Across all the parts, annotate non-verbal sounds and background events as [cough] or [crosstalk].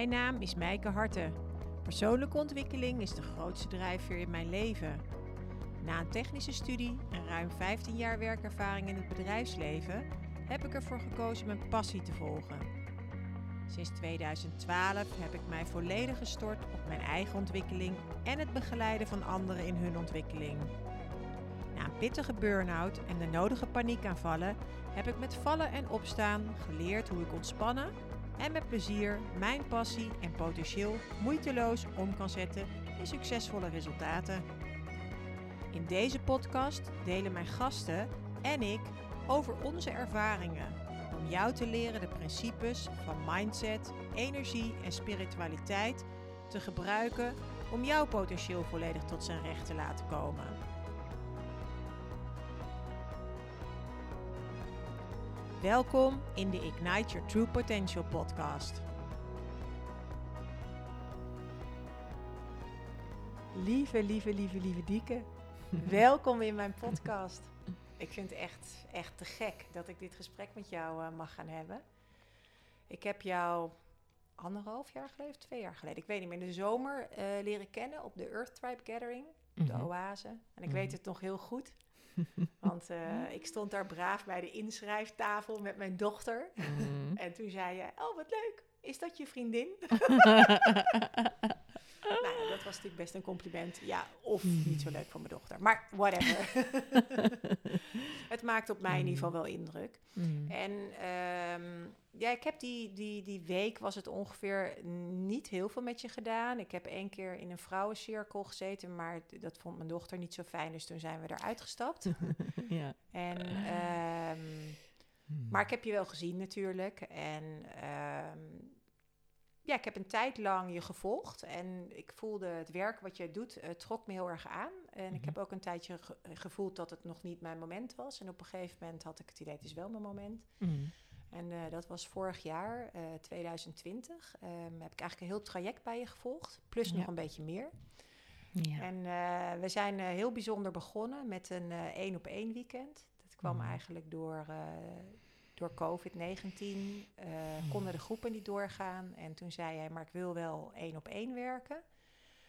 Mijn naam is Mijke Harten. Persoonlijke ontwikkeling is de grootste drijfveer in mijn leven. Na een technische studie en ruim 15 jaar werkervaring in het bedrijfsleven heb ik ervoor gekozen mijn passie te volgen. Sinds 2012 heb ik mij volledig gestort op mijn eigen ontwikkeling en het begeleiden van anderen in hun ontwikkeling. Na een pittige burn-out en de nodige paniekaanvallen heb ik met vallen en opstaan geleerd hoe ik ontspannen en met plezier mijn passie en potentieel moeiteloos om kan zetten in succesvolle resultaten. In deze podcast delen mijn gasten en ik over onze ervaringen om jou te leren de principes van mindset, energie en spiritualiteit te gebruiken om jouw potentieel volledig tot zijn recht te laten komen. Welkom in de Ignite Your True Potential podcast. Lieve, lieve, lieve, lieve Dieke. [laughs] Welkom in mijn podcast. Ik vind het echt, echt te gek dat ik dit gesprek met jou uh, mag gaan hebben. Ik heb jou anderhalf jaar geleden, twee jaar geleden, ik weet niet meer, in de zomer uh, leren kennen op de Earth Tribe Gathering, op de Mhm. Oase. En ik Mhm. weet het nog heel goed. [laughs] Want eh, ik stond daar braaf bij de inschrijftafel met mijn dochter. Mhm. En toen zei je, oh wat leuk, is dat je vriendin? [laughs] nou, ja, dat was natuurlijk best een compliment. Ja, of niet zo leuk voor mijn dochter. Maar whatever. [laughs] het maakt op mij in ieder geval wel indruk. Mhm. En ehm, ja, ik heb die, die, die week was het ongeveer niet heel veel met je gedaan. Ik heb één keer in een vrouwencirkel gezeten, maar dat vond mijn dochter niet zo fijn. Dus toen zijn we eruit gestapt. [laughs] ja. En, ehm, maar ik heb je wel gezien natuurlijk. En ehm, ja, ik heb een tijd lang je gevolgd. En ik voelde het werk wat jij doet, eh, trok me heel erg aan. En ik Mhm. heb ook een tijdje ge- gevoeld dat het nog niet mijn moment was. En op een gegeven moment had ik het idee, het is wel mijn moment. Mhm. En eh, dat was vorig jaar, eh, 2020. Ehm, heb ik eigenlijk een heel traject bij je gevolgd. Plus Ja. nog een beetje meer. Ja. En eh, we zijn eh, heel bijzonder begonnen met een eh, één op één weekend. Dat kwam Mhm. eigenlijk door, eh, door COVID-19. eh, Konden de groepen niet doorgaan. En toen zei hij, maar ik wil wel één op één werken.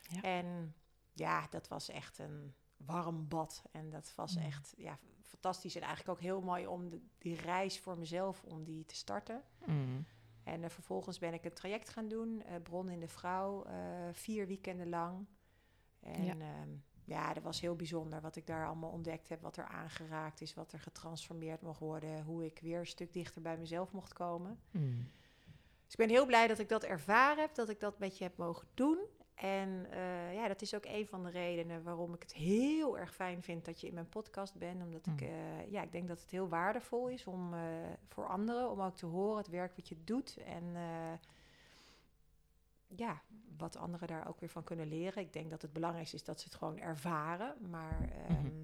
Ja. En ja, dat was echt een warm bad. En dat was Mhm. echt ja, fantastisch. En eigenlijk ook heel mooi om de, die reis voor mezelf, om die te starten. Mhm. En eh, vervolgens ben ik een traject gaan doen, eh, Bron in de Vrouw, vier weekenden lang. En Ja. ja. Ja, dat was heel bijzonder wat ik daar allemaal ontdekt heb, wat er aangeraakt is, wat er getransformeerd mocht worden, hoe ik weer een stuk dichter bij mezelf mocht komen. Mhm. Dus ik ben heel blij dat ik dat ervaren heb, dat ik dat met je heb mogen doen. En eh, ja, dat is ook een van de redenen waarom ik het heel erg fijn vind dat je in mijn podcast bent. Omdat ik, Mm. eh, ja, ik denk dat het heel waardevol is om, eh, voor anderen om ook te horen het werk wat je doet. En ja, wat anderen daar ook weer van kunnen leren. Ik denk dat het belangrijkste is dat ze het gewoon ervaren. Maar ehm, Mhm.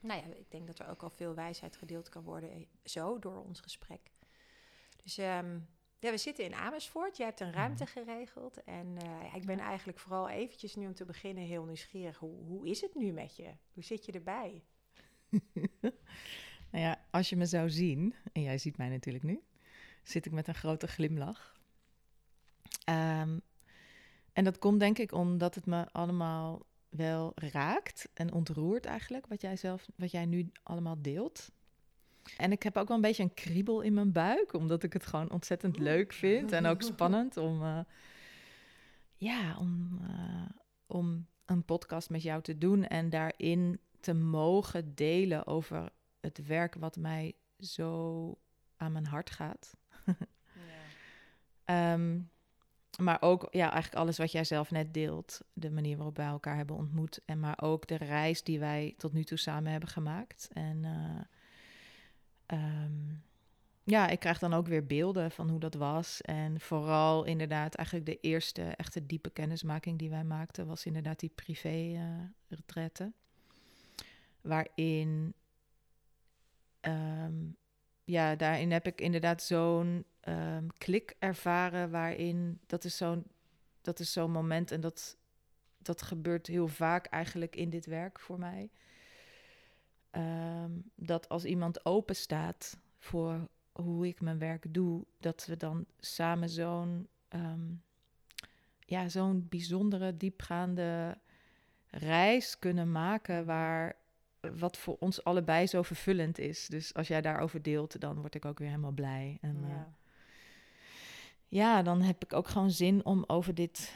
nou ja, ik denk dat er ook al veel wijsheid gedeeld kan worden eh, zo door ons gesprek. Dus ehm, ja, we zitten in Amersfoort. Jij hebt een ruimte geregeld. En eh, ik ben eigenlijk vooral eventjes nu om te beginnen heel nieuwsgierig. Hoe, hoe is het nu met je? Hoe zit je erbij? [laughs] Nou ja, als je me zou zien, en jij ziet mij natuurlijk nu, zit ik met een grote glimlach. Ehm, en dat komt denk ik omdat het me allemaal wel raakt en ontroert eigenlijk, wat jij zelf, wat jij nu allemaal deelt. En ik heb ook wel een beetje een kriebel in mijn buik, omdat ik het gewoon ontzettend leuk vind en ook spannend om, eh, ja, om, eh, om een podcast met jou te doen en daarin te mogen delen over het werk wat mij zo aan mijn hart gaat. [laughs] Ehm, maar ook ja, eigenlijk alles wat jij zelf net deelt. De manier waarop wij elkaar hebben ontmoet. En maar ook de reis die wij tot nu toe samen hebben gemaakt. En eh, ehm, ja, ik krijg dan ook weer beelden van hoe dat was. En vooral inderdaad eigenlijk de eerste echte diepe kennismaking die wij maakten... was inderdaad die privé-retraite. waarin... ehm, ja, daarin heb ik inderdaad zo'n ehm, klik ervaren waarin dat is zo'n dat is zo'n moment en dat dat gebeurt heel vaak eigenlijk in dit werk voor mij. Ehm, dat als iemand open staat voor hoe ik mijn werk doe, dat we dan samen zo'n ehm, ja, zo'n bijzondere, diepgaande reis kunnen maken waar wat voor ons allebei zo vervullend is. Dus als jij daarover deelt, dan word ik ook weer helemaal blij. En ja, uh, ja dan heb ik ook gewoon zin om over dit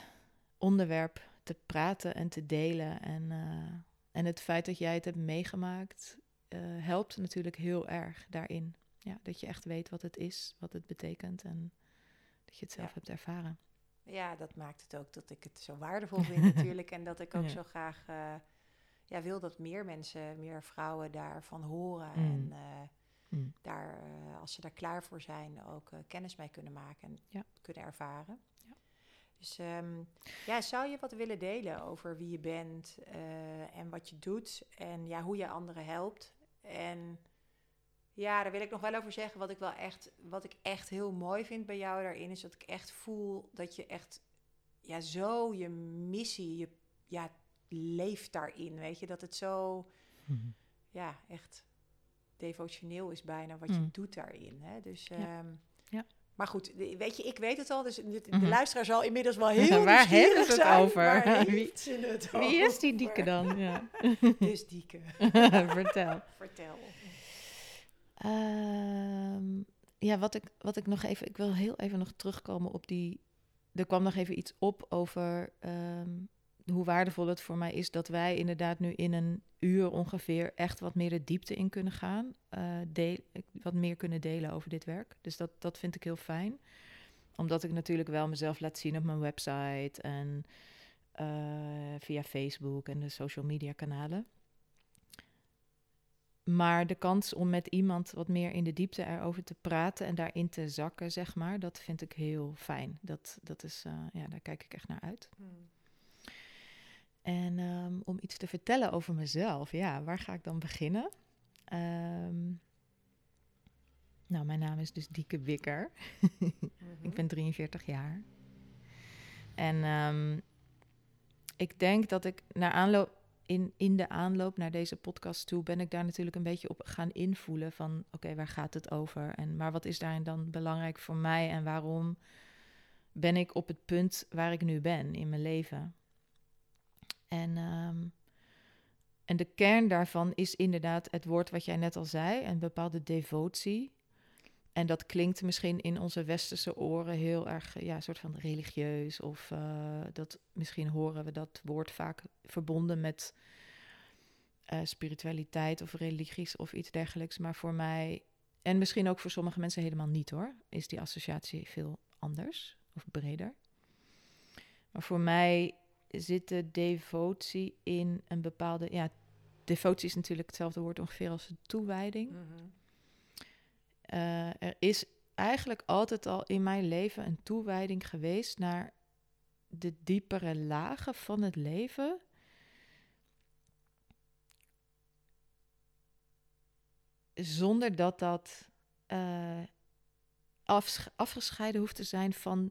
onderwerp te praten en te delen. En, uh, en het feit dat jij het hebt meegemaakt, uh, helpt natuurlijk heel erg daarin. Ja, dat je echt weet wat het is, wat het betekent en dat je het zelf ja. hebt ervaren. Ja, dat maakt het ook dat ik het zo waardevol vind [laughs] natuurlijk. En dat ik ook ja. zo graag uh, ja, wil dat meer mensen, meer vrouwen daarvan horen. Mm. En mm. daar, uh, als ze daar klaar voor zijn, ook kennis mee kunnen maken en ja. kunnen ervaren. Ja. Dus um, ja, zou je wat willen delen over wie je bent en wat je doet en ja, hoe je anderen helpt? En ja, daar wil ik nog wel over zeggen. Wat ik wel echt, wat ik echt heel mooi vind bij jou daarin, is dat ik echt voel dat je echt ja, zo je missie, je ja, leeft daarin. Weet je, dat het zo mm. ja, echt devotioneel is bijna wat mm. je doet daarin. Hè? Dus ja. Um, ja. Maar goed, weet je, ik weet het al, dus de, de mm -hmm. luisteraar zal inmiddels wel [laughs] heel Waar hebben ze het zijn, over? [laughs] Wie, het wie is die dieke dan? [laughs] Ja. dus dieke. Vertel. Vertel. Um, ja, wat ik, wat ik nog even... Ik wil heel even nog terugkomen op die... Er kwam nog even iets op over um, hoe waardevol het voor mij is... dat wij inderdaad nu in een uur ongeveer... echt wat meer de diepte in kunnen gaan. Deel, wat meer kunnen delen over dit werk. Dus dat, dat vind ik heel fijn. Omdat ik natuurlijk wel mezelf laat zien op mijn website... en uh, via Facebook en de social media kanalen. Maar de kans om met iemand wat meer in de diepte erover te praten en daarin te zakken, zeg maar, dat vind ik heel fijn. Dat, dat is, uh, ja, daar kijk ik echt naar uit. Hmm. En um, om iets te vertellen over mezelf, ja, waar ga ik dan beginnen? Um, nou, mijn naam is dus Dieke Wikker. mm [laughs] -hmm. ik ben 43 jaar. En um, ik denk dat ik naar aanloop in, in de aanloop naar deze podcast toe ben ik daar natuurlijk een beetje op gaan invoelen van oké, waar gaat het over? En maar wat is daarin dan belangrijk voor mij en waarom ben ik op het punt waar ik nu ben in mijn leven? En, um, en de kern daarvan is inderdaad het woord wat jij net al zei, een bepaalde devotie. En dat klinkt misschien in onze westerse oren heel erg, ja, soort van religieus. Of uh, dat misschien horen we dat woord vaak verbonden met uh, spiritualiteit of religies of iets dergelijks. Maar voor mij, en misschien ook voor sommige mensen helemaal niet hoor, is die associatie veel anders of breder. Maar voor mij zit de devotie in een bepaalde, ja, devotie is natuurlijk hetzelfde woord ongeveer als toewijding. Mm -hmm. Uh, er is eigenlijk altijd al in mijn leven een toewijding geweest naar de diepere lagen van het leven. Zonder dat dat uh, afs afgescheiden hoeft te zijn van,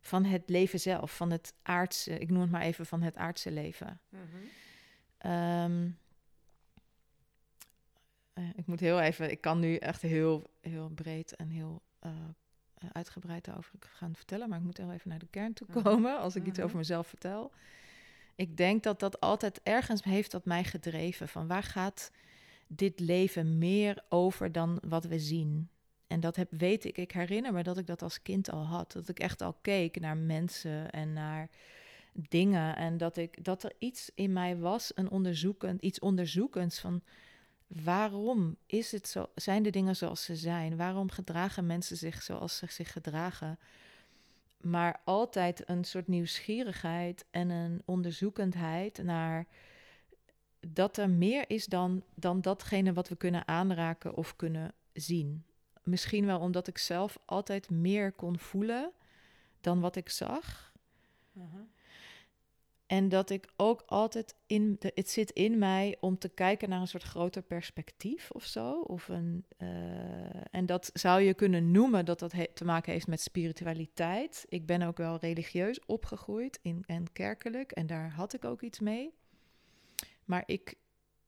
van het leven zelf, van het aardse, ik noem het maar even van het aardse leven. Mm -hmm. um, uh, ik moet heel even, ik kan nu echt heel, heel breed en heel uh, uitgebreid daarover gaan vertellen, maar ik moet heel even naar de kern toe mhm. komen als ik iets over mezelf vertel. Ik denk dat dat altijd ergens heeft dat mij gedreven van waar gaat dit leven meer over dan wat we zien. En dat heb, weet ik, ik herinner me dat ik dat als kind al had. Dat ik echt al keek naar mensen en naar dingen. En dat, ik, dat er iets in mij was, een onderzoekend, iets onderzoekends van waarom is het zo, zijn de dingen zoals ze zijn? Waarom gedragen mensen zich zoals ze zich gedragen? Maar altijd een soort nieuwsgierigheid en een onderzoekendheid naar dat er meer is dan, dan datgene wat we kunnen aanraken of kunnen zien. Misschien wel omdat ik zelf altijd meer kon voelen dan wat ik zag. Uh -huh. En dat ik ook altijd in, de, het zit in mij om te kijken naar een soort groter perspectief of zo. Of een, uh, en dat zou je kunnen noemen dat dat te maken heeft met spiritualiteit. Ik ben ook wel religieus opgegroeid in, en kerkelijk en daar had ik ook iets mee. Maar ik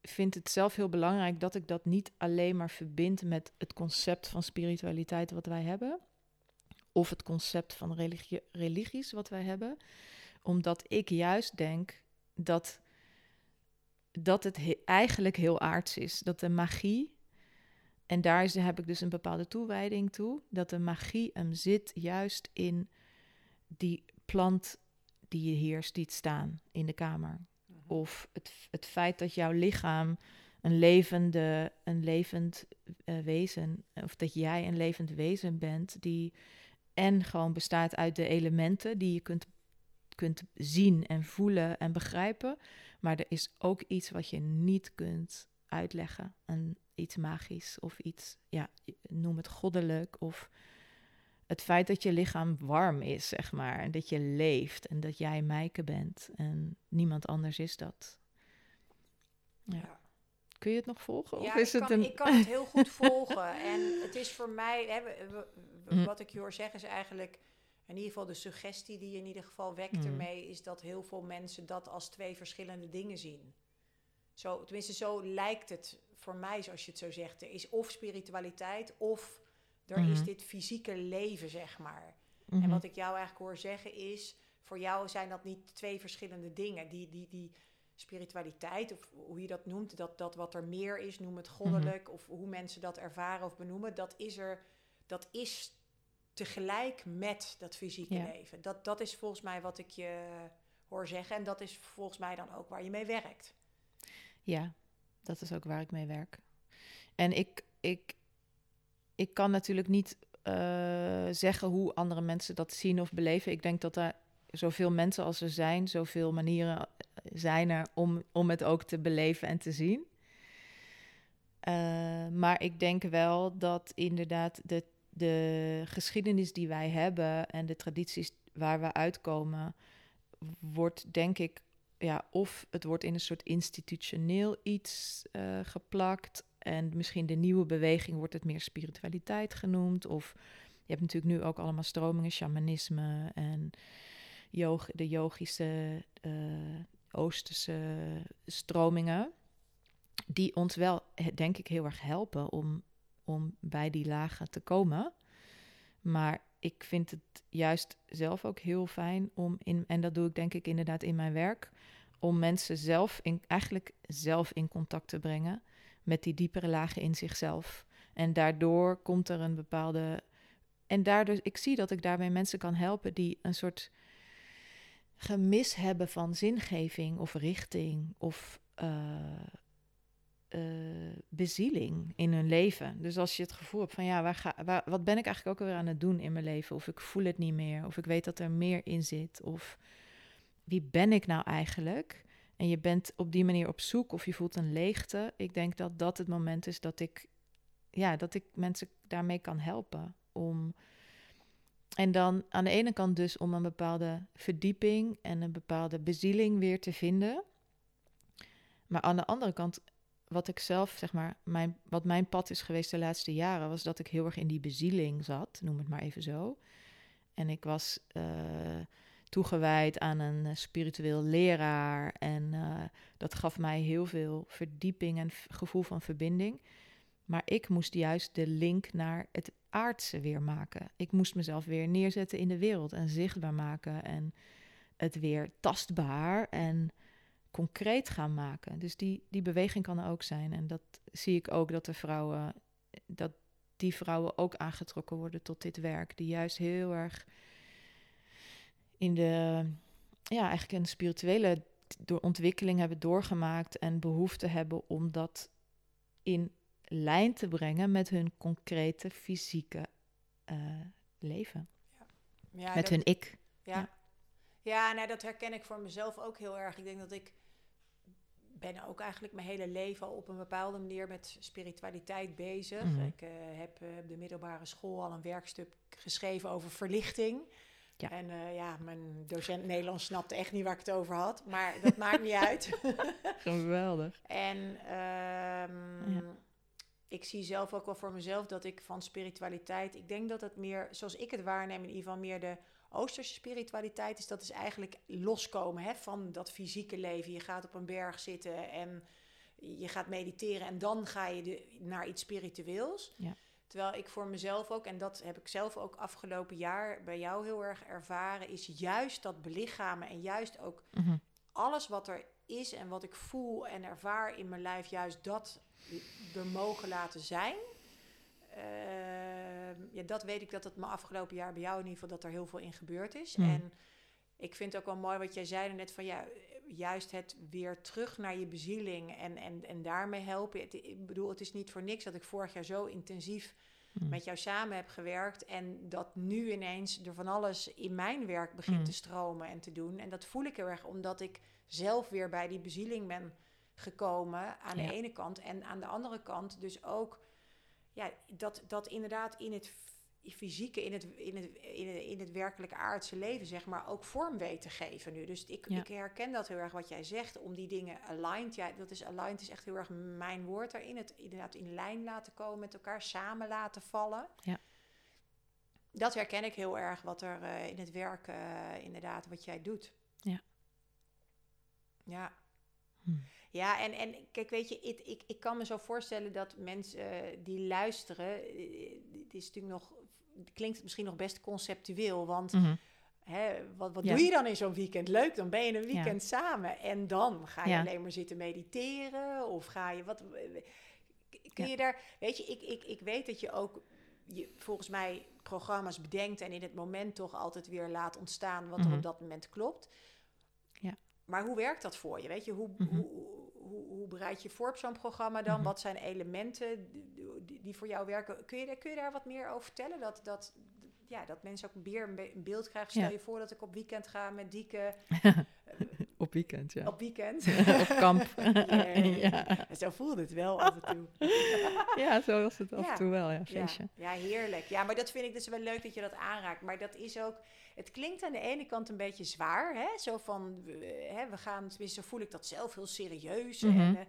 vind het zelf heel belangrijk dat ik dat niet alleen maar verbind met het concept van spiritualiteit wat wij hebben. of het concept van religie, religies wat wij hebben. Omdat ik juist denk dat, dat het eigenlijk heel aards is. Dat de magie, en daar is, heb ik dus een bepaalde toewijding toe, dat de magie hem zit juist in die plant die je hier ziet staan in de kamer. Of het, het feit dat jouw lichaam een levende, een levend uh, wezen, of dat jij een levend wezen bent, die en gewoon bestaat uit de elementen die je kunt, kunt zien en voelen en begrijpen. Maar er is ook iets wat je niet kunt uitleggen. Een, iets magisch of iets, ja, noem het goddelijk. Of het feit dat je lichaam warm is, zeg maar. En dat je leeft en dat jij Mijke bent. En niemand anders is dat. ja. Kun je het nog volgen? Of ja, is ik, het kan, een... ik kan het [laughs] heel goed volgen. En het is voor mij, hè, Mm. wat ik je hoor zeggen is eigenlijk, in ieder geval de suggestie die je in ieder geval wekt Mm. ermee, is dat heel veel mensen dat als twee verschillende dingen zien. Zo, tenminste, zo lijkt het voor mij, zoals je het zo zegt. Er is of spiritualiteit, of er is Mhm. dit fysieke leven, zeg maar. Mhm. En wat ik jou eigenlijk hoor zeggen is, voor jou zijn dat niet twee verschillende dingen. Die, die, die spiritualiteit, of hoe je dat noemt, dat, dat wat er meer is, noem het goddelijk, of hoe mensen dat ervaren of benoemen, dat is er, dat is tegelijk met dat fysieke Ja. leven. Dat, dat is volgens mij wat ik je hoor zeggen. En dat is volgens mij dan ook waar je mee werkt. Ja, dat is ook waar ik mee werk. En ik, ik, ik kan natuurlijk niet eh, zeggen hoe andere mensen dat zien of beleven. Ik denk dat er zoveel mensen als er zijn, zoveel manieren eh, zijn er om, om het ook te beleven en te zien. Eh, maar ik denk wel dat inderdaad de, de geschiedenis die wij hebben en de tradities waar we uitkomen, wordt denk ik ja, of het wordt in een soort institutioneel iets geplakt. En misschien de nieuwe beweging wordt het meer spiritualiteit genoemd. Of je hebt natuurlijk nu ook allemaal stromingen, shamanisme en de yogische eh, Oosterse stromingen. Die ons wel, denk ik, heel erg helpen om, om bij die lagen te komen. Maar ik vind het juist zelf ook heel fijn om in, en dat doe ik denk ik inderdaad in mijn werk, om mensen zelf in, eigenlijk zelf in contact te brengen met die diepere lagen in zichzelf. En daardoor komt er een bepaalde. En daardoor, ik zie dat ik daarmee mensen kan helpen die een soort gemis hebben van zingeving of richting of eh, eh, bezieling in hun leven. Dus als je het gevoel hebt van ja, waar ga, wat ben ik eigenlijk ook weer aan het doen in mijn leven? Of ik voel het niet meer, of ik weet dat er meer in zit, of wie ben ik nou eigenlijk? En je bent op die manier op zoek of je voelt een leegte. Ik denk dat dat het moment is dat ik, ja, dat ik mensen daarmee kan helpen. Om, en dan aan de ene kant dus om een bepaalde verdieping en een bepaalde bezieling weer te vinden. Maar aan de andere kant, wat ik zelf, zeg maar, mijn, wat mijn pad is geweest de laatste jaren, was dat ik heel erg in die bezieling zat, noem het maar even zo. En ik was uh, toegewijd aan een uh, spiritueel leraar. En uh, dat gaf mij heel veel verdieping en gevoel van verbinding. Maar ik moest juist de link naar het aardse weer maken. Ik moest mezelf weer neerzetten in de wereld en zichtbaar maken. En het weer tastbaar en concreet gaan maken. Dus die, die beweging kan er ook zijn. En dat zie ik ook dat de vrouwen, dat die vrouwen ook aangetrokken worden tot dit werk. Die juist heel erg in de, ja, eigenlijk een spirituele door ontwikkeling hebben doorgemaakt en behoefte hebben om dat in lijn te brengen met hun concrete fysieke uh, leven. Ja. Ja, met dat, hun ik. Ja, ja. ja nou, dat herken ik voor mezelf ook heel erg. Ik denk dat ik ben ook eigenlijk mijn hele leven al op een bepaalde manier met spiritualiteit bezig. Mhm. Ik uh, heb uh, op de middelbare school al een werkstuk geschreven over verlichting. Ja. En uh, ja, mijn docent Nederlands snapte echt niet waar ik het over had. Maar dat maakt niet uit. [laughs] Geweldig. En um, ja. ik zie zelf ook wel voor mezelf dat ik van spiritualiteit... Ik denk dat het meer, zoals ik het waarneem, in ieder geval meer de Oosterse spiritualiteit is. Dat is eigenlijk loskomen hè, van dat fysieke leven. Je gaat op een berg zitten en je gaat mediteren... en dan ga je de, naar iets spiritueels... Ja. Terwijl ik voor mezelf ook, en dat heb ik zelf ook afgelopen jaar bij jou heel erg ervaren, is juist dat belichamen en juist ook Mhm. alles wat er is en wat ik voel en ervaar in mijn lijf, juist dat er mogen laten zijn. Ehm, ja, dat weet ik dat het me afgelopen jaar bij jou in ieder geval dat er heel veel in gebeurd is. Hmm. En ik vind het ook wel mooi wat jij zei net van ja, juist het weer terug naar je bezieling en, en, en daarmee helpen. Het- ik bedoel, het is niet voor niks dat ik vorig jaar zo intensief Mm. met jou samen heb gewerkt en dat nu ineens er van alles in mijn werk begint Mm. te stromen en te doen. En dat voel ik heel erg omdat ik zelf weer bij die bezieling ben gekomen aan Ja. de ene kant en aan de andere kant dus ook ja, dat, dat inderdaad in het fysieke, in het, in, het, in, het, in het werkelijke aardse leven, zeg maar, ook vorm weet te geven nu. Dus ik, Ja. ik herken dat heel erg wat jij zegt, om die dingen aligned, ja, dat is aligned is echt heel erg mijn woord daarin, het inderdaad in lijn laten komen met elkaar, samen laten vallen. Ja. Dat herken ik heel erg, wat er eh, in het werk, eh, inderdaad, wat jij doet. Ja. Ja. Hm. Ja, en, en kijk, weet je, ik, ik, ik kan me zo voorstellen dat mensen eh, die luisteren, het is natuurlijk nog, klinkt het misschien nog best conceptueel, want Mhm. hè, wat, wat Ja. doe je dan in zo'n weekend? Leuk, dan ben je een weekend samen en dan ga je Ja. alleen maar zitten mediteren of ga je, wat, kun je daar, weet je, ik, ik, ik weet dat je ook je, volgens mij programma's bedenkt en in het moment toch altijd weer laat ontstaan wat er Mhm. op dat moment klopt. Ja. Maar hoe werkt dat voor je? Weet je, hoe, Mhm. hoe, hoe, hoe bereid je voor op zo'n programma dan? Mhm. Wat zijn elementen die, voor jou werken? Kun je, daar- kun je daar wat meer over vertellen? Dat, dat, ja, dat mensen ook meer een, be- een beeld krijgen. Stel Ja. je voor dat ik op weekend ga met Dieke [laughs] Op weekend, ja. op weekend. [laughs] op kamp. [laughs] [laughs] Ja. Zo voelde het wel af en toe. ja, zo was het af en toe wel, ja, feestje. ja, heerlijk. Ja, maar dat vind ik dus wel leuk dat je dat aanraakt. Maar dat is ook... Het klinkt aan de ene kant een beetje zwaar, hè? Zo van, we, hè, we gaan... Tenminste, zo voel ik dat zelf heel serieus. Mhm. en, eh,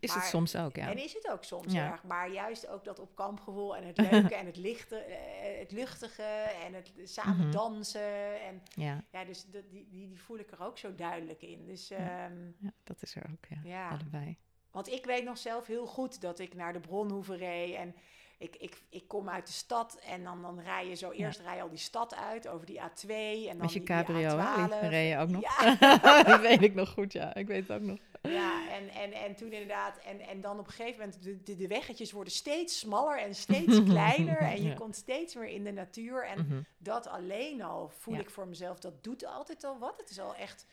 Is Maar- het soms ook, ja. En is het ook soms Ja. erg. Maar juist ook dat op kampgevoel en het [laughs] leuke en het, lichte, eh, het luchtige en het samen Mhm. dansen. En Ja, ja, dus dat, die, die, die voel ik er ook zo duidelijk in. Dus Ja. ehm, ja, dat is er ook, ja. ja. Allebei. Want ik weet nog zelf heel goed dat ik naar de Bronhoeven reed. En ik, ik, ik kom uit de stad en dan, dan rij je zo... Eerst rij je al die stad uit over die A2 en dan Met je die, cabrio, die hè? A12. Die reed je ook nog? Ja, [laughs] dat weet ik nog goed, ja. Ik weet het ook nog. Ja en, en, en toen inderdaad... En, en dan op een gegeven moment, de, de, de weggetjes worden steeds smaller en steeds [laughs] kleiner. En je Ja. komt steeds meer in de natuur. En Mhm. dat alleen al voel Ja. ik voor mezelf, dat doet altijd al wat. Het is al echt,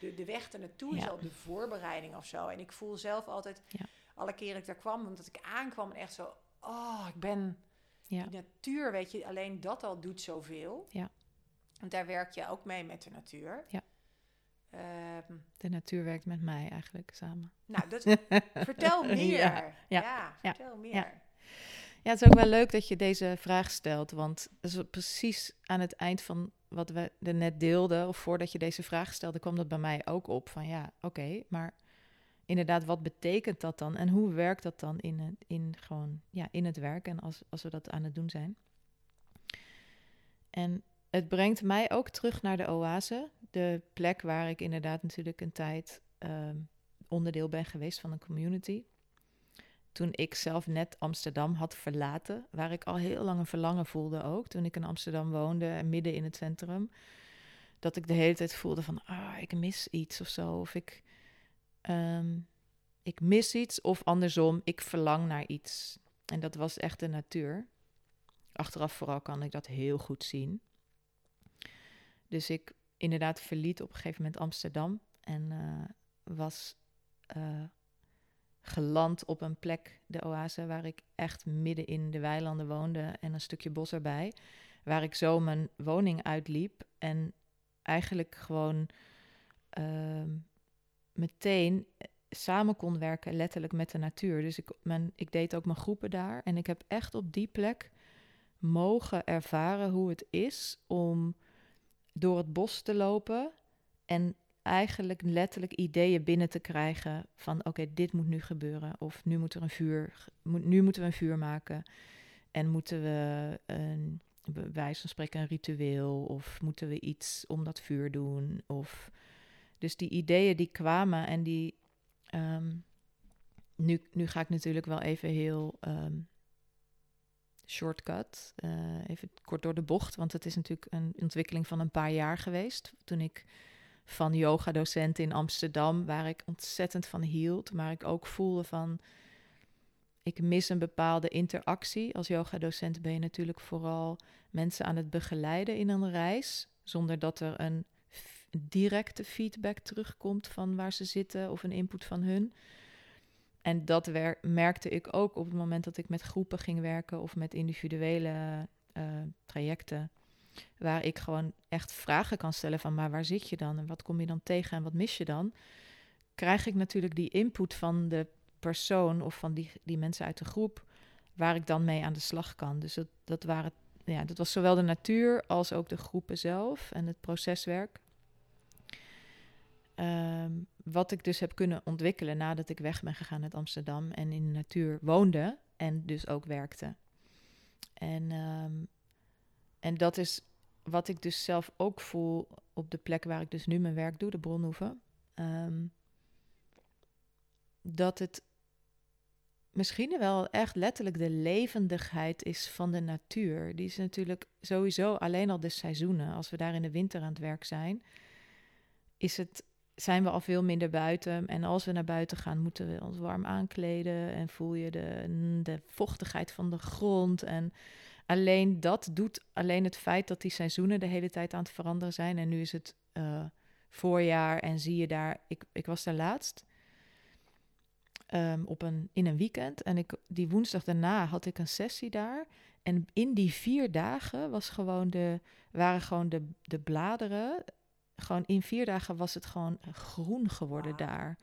de, de weg er naartoe is Ja. al de voorbereiding of zo. En ik voel zelf altijd, Ja. alle keren ik daar kwam, omdat ik aankwam en echt zo, oh, ik ben, Ja. die natuur, weet je, alleen dat al doet zoveel. Ja. Want daar werk je ook mee met de natuur. Ja. Ehm, De natuur werkt met mij eigenlijk samen. nou, dat, [laughs] vertel meer. Ja, Ja, ja, vertel meer. ja. Ja, het is ook wel leuk dat je deze vraag stelt, want dat is precies aan het eind van wat we er net deelden, of voordat je deze vraag stelde, kwam dat bij mij ook op van ja, oké, maar inderdaad, wat betekent dat dan en hoe werkt dat dan in het, in gewoon, ja, in het werk en als, als we dat aan het doen zijn? En het brengt mij ook terug naar de oase, de plek waar ik inderdaad natuurlijk een tijd ehm, onderdeel ben geweest van een community toen ik zelf net Amsterdam had verlaten, waar ik al heel lang een verlangen voelde ook, toen ik in Amsterdam woonde, midden in het centrum, dat ik de hele tijd voelde van, ah, ik mis iets of zo, of ik, ehm, ik mis iets, of andersom, ik verlang naar iets. En dat was echt de natuur. Achteraf vooral kan ik dat heel goed zien. Dus ik inderdaad verliet op een gegeven moment Amsterdam en eh, was eh, geland op een plek, de oase, waar ik echt midden in de weilanden woonde en een stukje bos erbij. Waar ik zo mijn woning uitliep en eigenlijk gewoon ehm, meteen samen kon werken, letterlijk met de natuur. Dus ik, mijn, ik deed ook mijn groepen daar en ik heb echt op die plek mogen ervaren hoe het is om door het bos te lopen en eigenlijk letterlijk ideeën binnen te krijgen van oké, dit moet nu gebeuren of nu moet er een vuur, nu moeten we een vuur maken en moeten we een bij wijze van spreken een ritueel of moeten we iets om dat vuur doen of dus die ideeën die kwamen en die ehm, nu, nu ga ik natuurlijk wel even heel ehm, shortcut. Eh, even kort door de bocht, want het is natuurlijk een ontwikkeling van een paar jaar geweest. Toen ik van yoga-docent in Amsterdam, waar ik ontzettend van hield, maar ik ook voelde van ik mis een bepaalde interactie. Als yoga-docent ben je natuurlijk vooral mensen aan het begeleiden in een reis, zonder dat er een directe feedback terugkomt van waar ze zitten of een input van hun. En dat merkte ik ook op het moment dat ik met groepen ging werken of met individuele uh, trajecten. Waar ik gewoon echt vragen kan stellen van maar waar zit je dan en wat kom je dan tegen en wat mis je dan? Krijg ik natuurlijk die input van de persoon of van die, die mensen uit de groep waar ik dan mee aan de slag kan. Dus dat, dat, waren, ja, dat was zowel de natuur als ook de groepen zelf en het proceswerk. Ehm, wat ik dus heb kunnen ontwikkelen nadat ik weg ben gegaan uit Amsterdam en in de natuur woonde en dus ook werkte. En, ehm, en dat is wat ik dus zelf ook voel op de plek waar ik dus nu mijn werk doe, de Bronhoeve. Ehm, dat het misschien wel echt letterlijk de levendigheid is van de natuur. Die is natuurlijk sowieso alleen al de seizoenen. Als we daar in de winter aan het werk zijn, is het zijn we al veel minder buiten. En als we naar buiten gaan, moeten we ons warm aankleden. En voel je de, de vochtigheid van de grond. En alleen dat doet alleen het feit dat die seizoenen de hele tijd aan het veranderen zijn. En nu is het uh, voorjaar en zie je daar. Ik, ik was daar laatst. Um, op een, in een weekend. En ik, die woensdag daarna had ik een sessie daar. En in die vier dagen was gewoon de, waren gewoon de, de bladeren gewoon in vier dagen was het gewoon groen geworden daar.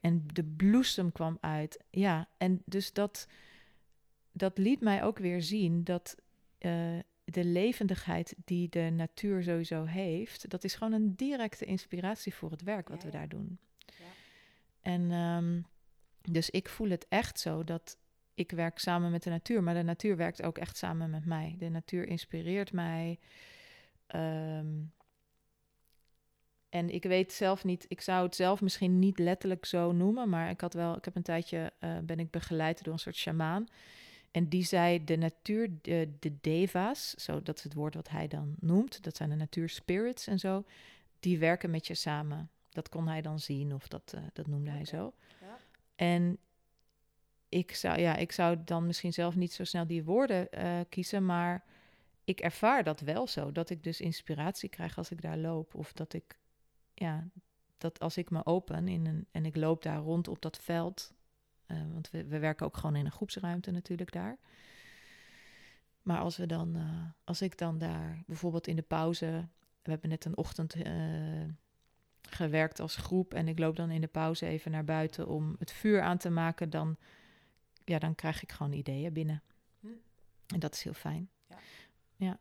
En de bloesem kwam uit. Ja, en dus dat, dat liet mij ook weer zien dat uh, de levendigheid die de natuur sowieso heeft, dat is gewoon een directe inspiratie voor het werk wat we daar doen. Ja. En um, dus ik voel het echt zo dat ik werk samen met de natuur, maar de natuur werkt ook echt samen met mij. De natuur inspireert mij. Um, en ik weet zelf niet, ik zou het zelf misschien niet letterlijk zo noemen, maar ik had wel, ik heb een tijdje, uh, ben ik begeleid door een soort shamaan. En die zei de natuur, de, de deva's, zo, dat is het woord wat hij dan noemt, dat zijn de natuurspirits en zo, die werken met je samen. Dat kon hij dan zien of dat, uh, dat noemde hij zo. Ja. En ik zou, ja, ik zou dan misschien zelf niet zo snel die woorden uh, kiezen, maar ik ervaar dat wel zo. Dat ik dus inspiratie krijg als ik daar loop. Of dat ik ja, dat als ik me open in een, en ik loop daar rond op dat veld, uh, want we, we werken ook gewoon in een groepsruimte natuurlijk daar. Maar als we dan, uh, als ik dan daar bijvoorbeeld in de pauze, we hebben net een ochtend uh, gewerkt als groep en ik loop dan in de pauze even naar buiten om het vuur aan te maken, dan, ja, dan krijg ik gewoon ideeën binnen. Hm. En dat is heel fijn. Ja. ja.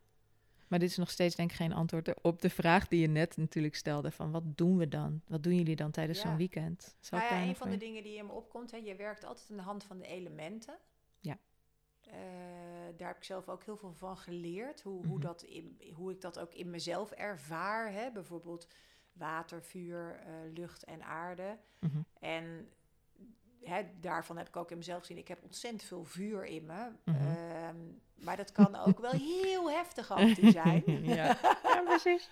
Maar dit is nog steeds denk ik geen antwoord op de vraag die je net natuurlijk stelde. Van wat doen we dan? Wat doen jullie dan tijdens zo'n weekend? nou ja, een van de dingen die in me opkomt, hè, je werkt altijd aan de hand van de elementen. Ja. Uh, daar heb ik zelf ook heel veel van geleerd. Hoe, hoe, mhm. dat in, hoe ik dat ook in mezelf ervaar. Hè? Bijvoorbeeld water, vuur, uh, lucht en aarde. Mhm. En daarvan heb ik ook in mezelf gezien. Ik heb ontzettend veel vuur in me. Mm maar dat kan ook wel heel heftig af zijn. [laughs] ja. ja, precies.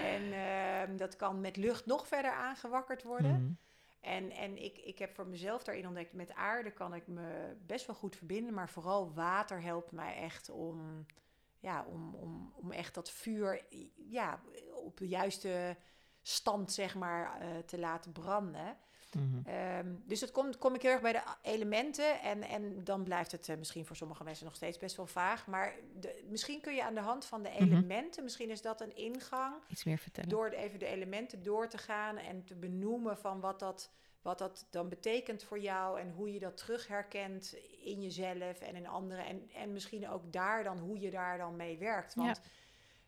en uh, dat kan met lucht nog verder aangewakkerd worden. Mm. En, en ik, ik heb voor mezelf daarin ontdekt, met aarde kan ik me best wel goed verbinden. Maar vooral water helpt mij echt om, ja, om, om, om echt dat vuur ja, op de juiste stand zeg maar, uh, te laten branden. Mhm. Ehm, dus dat komt, kom ik heel erg bij de elementen. En, en dan blijft het uh, misschien voor sommige mensen nog steeds best wel vaag. Maar de, misschien kun je aan de hand van de mhm. elementen, misschien is dat een ingang. Iets meer vertellen. Door even de elementen door te gaan en te benoemen van wat dat, wat dat dan betekent voor jou. En hoe je dat terug herkent in jezelf en in anderen. En, en misschien ook daar dan hoe je daar dan mee werkt. Want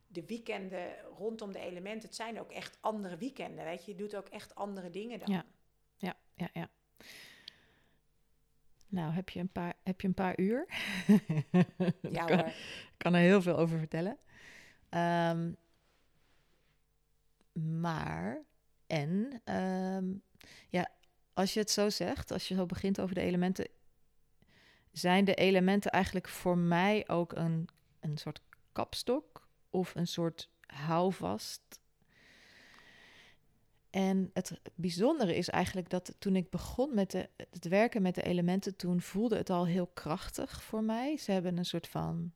de weekenden rondom de elementen, het zijn ook echt andere weekenden. Weet je, je doet ook echt andere dingen dan. Ja ja, ja. Nou, heb je een paar, heb je een paar uur? [laughs] ja kan, hoor. kan er heel veel over vertellen. Ehm, maar, en, ehm, ja, als je het zo zegt, als je zo begint over de elementen, zijn de elementen eigenlijk voor mij ook een, een soort kapstok of een soort houvast. En het bijzondere is eigenlijk dat toen ik begon met het werken met de elementen, toen voelde het al heel krachtig voor mij. Ze hebben een soort van.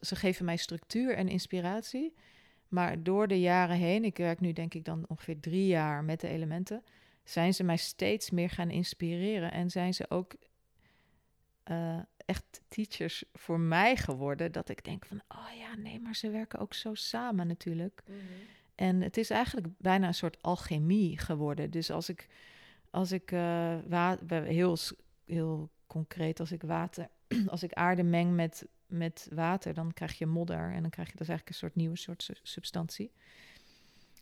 Ze geven mij structuur en inspiratie. Maar door de jaren heen, ik werk nu denk ik dan ongeveer drie jaar met de elementen, zijn ze mij steeds meer gaan inspireren en zijn ze ook uh, echt teachers voor mij geworden. Dat ik denk van, oh ja, nee, maar ze werken ook zo samen natuurlijk. Mhm. En het is eigenlijk bijna een soort alchemie geworden. Dus als ik, als ik uh, heel, heel concreet, als ik water, [clears throat] als ik aarde meng met, met water, dan krijg je modder. En dan krijg je dus eigenlijk een soort nieuwe soort substantie.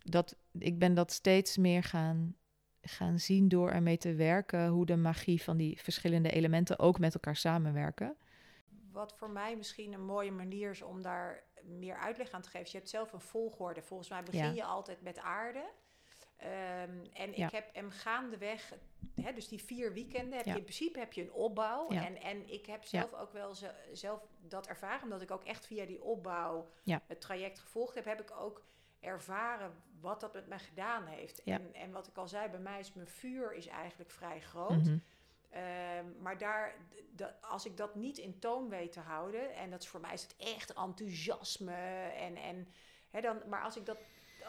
Dat, ik ben dat steeds meer gaan gaan zien door ermee te werken hoe de magie van die verschillende elementen ook met elkaar samenwerken. Wat voor mij misschien een mooie manier is om daar meer uitleg aan te geven. je hebt zelf een volgorde. Volgens mij begin je altijd met aarde. Um, en ik heb hem gaandeweg, hè, dus die vier weekenden, heb je in principe heb je een opbouw. En, en ik heb zelf ook wel zelf dat ervaren, omdat ik ook echt via die opbouw het traject gevolgd heb, heb ik ook ervaren wat dat met mij gedaan heeft. En, en wat ik al zei, bij mij is mijn vuur is eigenlijk vrij groot. Mhm. Ehm, maar daar, als ik dat niet in toon weet te houden, en dat is voor mij is het echt enthousiasme. En, en, hè, dan, maar als ik, dat,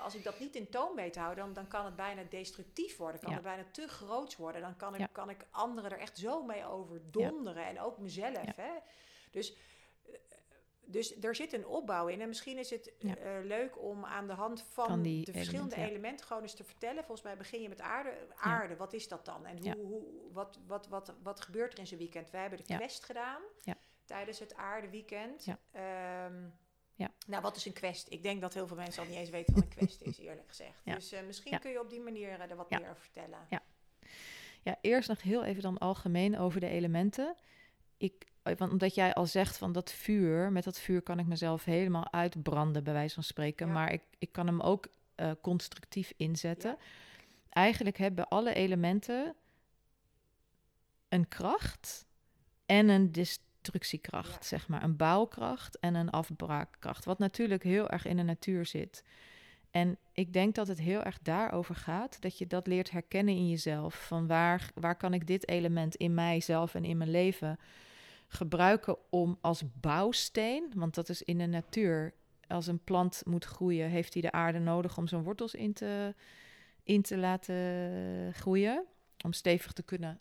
als ik dat niet in toon weet te houden, dan, dan kan het bijna destructief worden. Kan het bijna te groot worden. Dan kan ik, kan ik anderen er echt zo mee overdonderen. En ook mezelf. Hè? Dus dus er zit een opbouw in. En misschien is het eh, leuk om aan de hand van, de verschillende elementen, gewoon eens te vertellen. Volgens mij begin je met aarde. Aarde, wat is dat dan? En hoe, hoe, wat, wat, wat, wat gebeurt er in zo'n weekend? Wij hebben de quest gedaan tijdens het aardeweekend. Ja. Ehm, ja. Nou, wat is een quest? Ik denk dat heel veel mensen al niet eens weten wat een quest is, eerlijk gezegd. Dus uh, misschien kun je op die manier er wat meer over vertellen. Ja. ja, eerst nog heel even dan algemeen over de elementen. Ik want omdat jij al zegt van dat vuur, met dat vuur kan ik mezelf helemaal uitbranden, bij wijze van spreken. Maar ik, ik kan hem ook uh, constructief inzetten. Eigenlijk hebben alle elementen een kracht en een destructiekracht, zeg maar. Een bouwkracht en een afbraakkracht. Wat natuurlijk heel erg in de natuur zit. En ik denk dat het heel erg daarover gaat, dat je dat leert herkennen in jezelf. Van waar, waar kan ik dit element in mijzelf en in mijn leven gebruiken om als bouwsteen, want dat is in de natuur, als een plant moet groeien, heeft hij de aarde nodig om zijn wortels in te, in te laten groeien, om stevig te kunnen,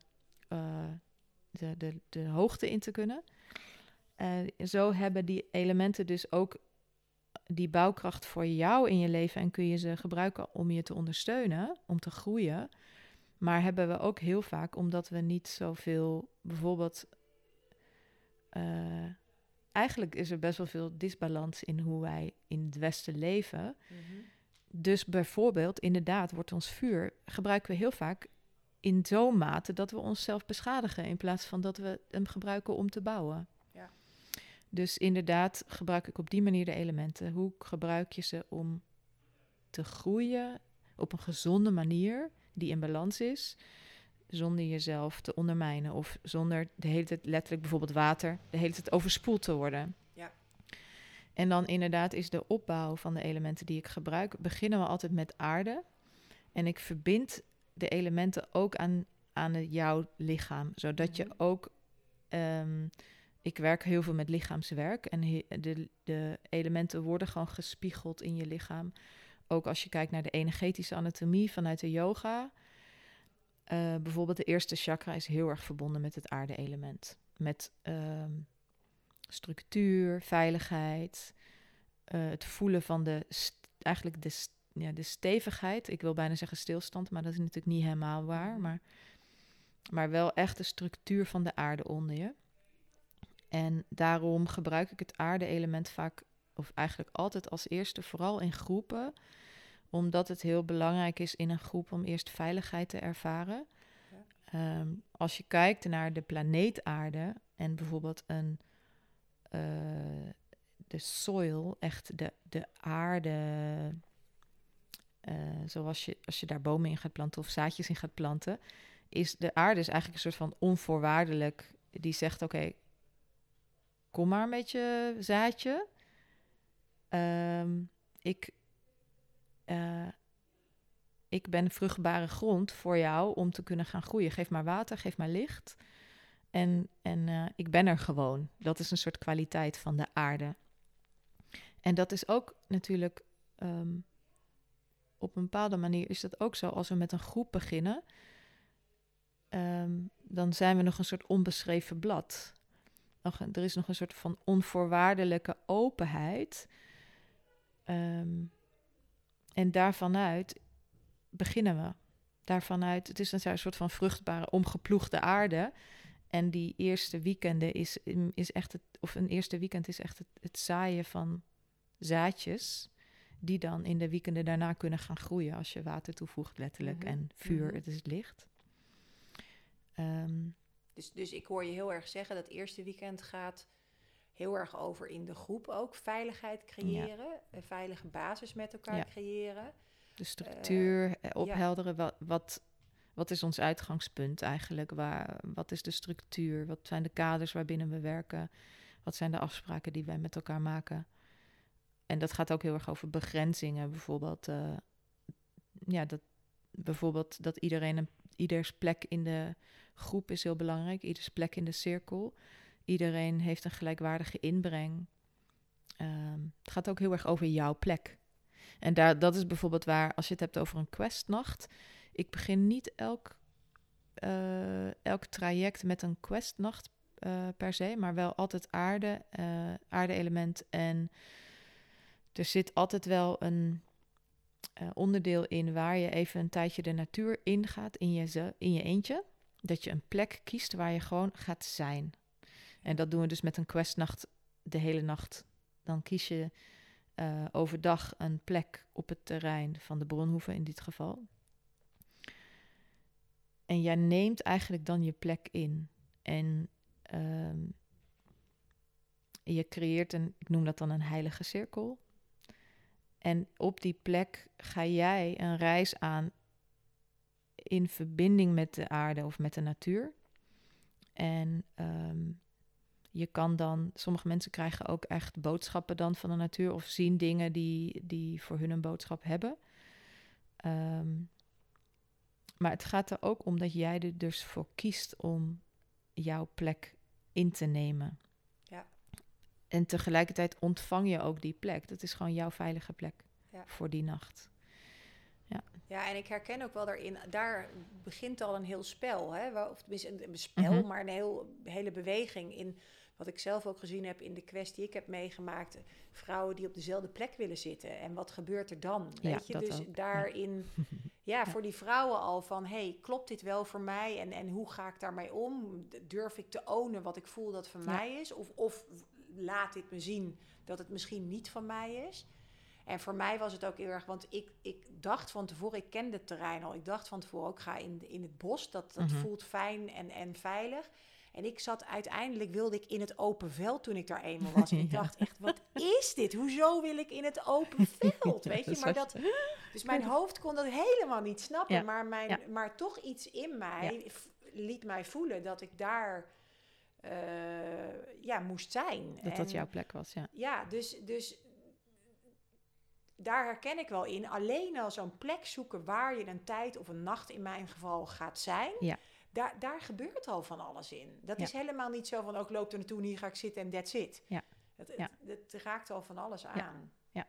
uh, de, de, de hoogte in te kunnen. Uh, zo hebben die elementen dus ook die bouwkracht voor jou in je leven en kun je ze gebruiken om je te ondersteunen, om te groeien. Maar hebben we ook heel vaak, omdat we niet zoveel bijvoorbeeld uh, eigenlijk is er best wel veel disbalans in hoe wij in het Westen leven. Mhm. Dus bijvoorbeeld, inderdaad, wordt ons vuur gebruiken we heel vaak in zo'n mate dat we onszelf beschadigen in plaats van dat we hem gebruiken om te bouwen. Ja. Dus inderdaad gebruik ik op die manier de elementen. Hoe gebruik je ze om te groeien op een gezonde manier die in balans is? Zonder jezelf te ondermijnen of zonder de hele tijd letterlijk bijvoorbeeld water de hele tijd overspoeld te worden. Ja. En dan inderdaad is de opbouw van de elementen die ik gebruik, beginnen we altijd met aarde. En ik verbind de elementen ook aan, aan jouw lichaam, zodat je mhm. ook. Um, ik werk heel veel met lichaamswerk en de, de elementen worden gewoon gespiegeld in je lichaam. Ook als je kijkt naar de energetische anatomie vanuit de yoga, uh, bijvoorbeeld de eerste chakra is heel erg verbonden met het aarde-element. Met uh, structuur, veiligheid, uh, het voelen van de, eigenlijk de, ja, de stevigheid. Ik wil bijna zeggen stilstand, maar dat is natuurlijk niet helemaal waar. Mhm. Maar, maar wel echt de structuur van de aarde onder je. En daarom gebruik ik het aarde-element vaak, of eigenlijk altijd als eerste, vooral in groepen omdat het heel belangrijk is in een groep om eerst veiligheid te ervaren. Ehm, als je kijkt naar de planeet Aarde en bijvoorbeeld een, uh, de soil, echt de, de aarde, uh, zoals je, als je daar bomen in gaat planten of zaadjes in gaat planten, is de aarde is eigenlijk een soort van onvoorwaardelijk die zegt: Oké, kom maar met je zaadje. Ehm, ik, uh, ik ben vruchtbare grond voor jou om te kunnen gaan groeien. Geef maar water, geef maar licht. En, en uh, ik ben er gewoon. Dat is een soort kwaliteit van de aarde. En dat is ook natuurlijk um, op een bepaalde manier is dat ook zo. Als we met een groep beginnen, um, dan zijn we nog een soort onbeschreven blad. Er is nog een soort van onvoorwaardelijke openheid. Um, en daarvanuit beginnen we. Daarvanuit, het is een soort van vruchtbare, omgeploegde aarde. En die eerste weekenden is, is echt het, of een eerste weekend is echt het, het zaaien van zaadjes. Die dan in de weekenden daarna kunnen gaan groeien als je water toevoegt, letterlijk. Mhm. En vuur, mhm. het is het licht. Um, dus, dus ik hoor je heel erg zeggen dat eerste weekend gaat heel erg over in de groep ook veiligheid creëren. Een veilige basis met elkaar creëren. De structuur uh, ophelderen. Wat, wat, wat is ons uitgangspunt eigenlijk? Waar, wat is de structuur? Wat zijn de kaders waarbinnen we werken? Wat zijn de afspraken die wij met elkaar maken? En dat gaat ook heel erg over begrenzingen. Bijvoorbeeld, uh, ja, dat, bijvoorbeeld dat iedereen een, ieders plek in de groep is heel belangrijk. Ieders plek in de cirkel. Iedereen heeft een gelijkwaardige inbreng. Um, het gaat ook heel erg over jouw plek. En daar, dat is bijvoorbeeld waar, als je het hebt over een questnacht. Ik begin niet elk, uh, elk traject met een questnacht uh, per se, maar wel altijd aarde, uh, aarde-element. En er zit altijd wel een onderdeel in waar je even een tijdje de natuur ingaat in je, in je eentje. Dat je een plek kiest waar je gewoon gaat zijn. En dat doen we dus met een questnacht de hele nacht. Dan kies je uh, overdag een plek op het terrein van de Bronhoeven in dit geval. En jij neemt eigenlijk dan je plek in. En um, je creëert een, ik noem dat dan een heilige cirkel. En op die plek ga jij een reis aan in verbinding met de aarde of met de natuur. En um, je kan dan, sommige mensen krijgen ook echt boodschappen dan van de natuur of zien dingen die, die voor hun een boodschap hebben. Um, maar het gaat er ook om dat jij er dus voor kiest om jouw plek in te nemen. Ja. En tegelijkertijd ontvang je ook die plek. Dat is gewoon jouw veilige plek ja. voor die nacht. Ja. ja, en ik herken ook wel daarin, daar begint al een heel spel. Hè? Of tenminste een spel, mm maar een heel, hele beweging in wat ik zelf ook gezien heb in de kwestie ik heb meegemaakt, vrouwen die op dezelfde plek willen zitten. En wat gebeurt er dan? Weet je, dus daarin, [laughs] ja. voor die vrouwen al van, hey, klopt dit wel voor mij? En, en hoe ga ik daarmee om? Durf ik te ownen wat ik voel dat van mij is? Of, of laat dit me zien dat het misschien niet van mij is? En voor mij was het ook heel erg, want ik, ik dacht van tevoren, ik kende het terrein al. Ik dacht van tevoren, ik ga in, in het bos. Dat, dat mhm. voelt fijn en, en veilig. En ik zat uiteindelijk, wilde ik in het open veld toen ik daar eenmaal was. En ik [laughs] dacht echt, wat is dit? Hoezo wil ik in het open [laughs] veld? Weet je, maar dat... Dus mijn hoofd kon dat helemaal niet snappen. Maar, mijn, maar toch iets in mij liet mij voelen dat ik daar... Uh, ja, moest zijn. Dat dat jouw plek was, ja. Ja, dus, dus daar herken ik wel in. Alleen al zo'n plek zoeken waar je een tijd of een nacht in mijn geval gaat zijn. Ja daar, daar gebeurt al van alles in. Dat is helemaal niet zo van, ook oh, loop er naartoe en hier ga ik zitten en that's it. Ja. Het, het, raakt al van alles aan. Ja.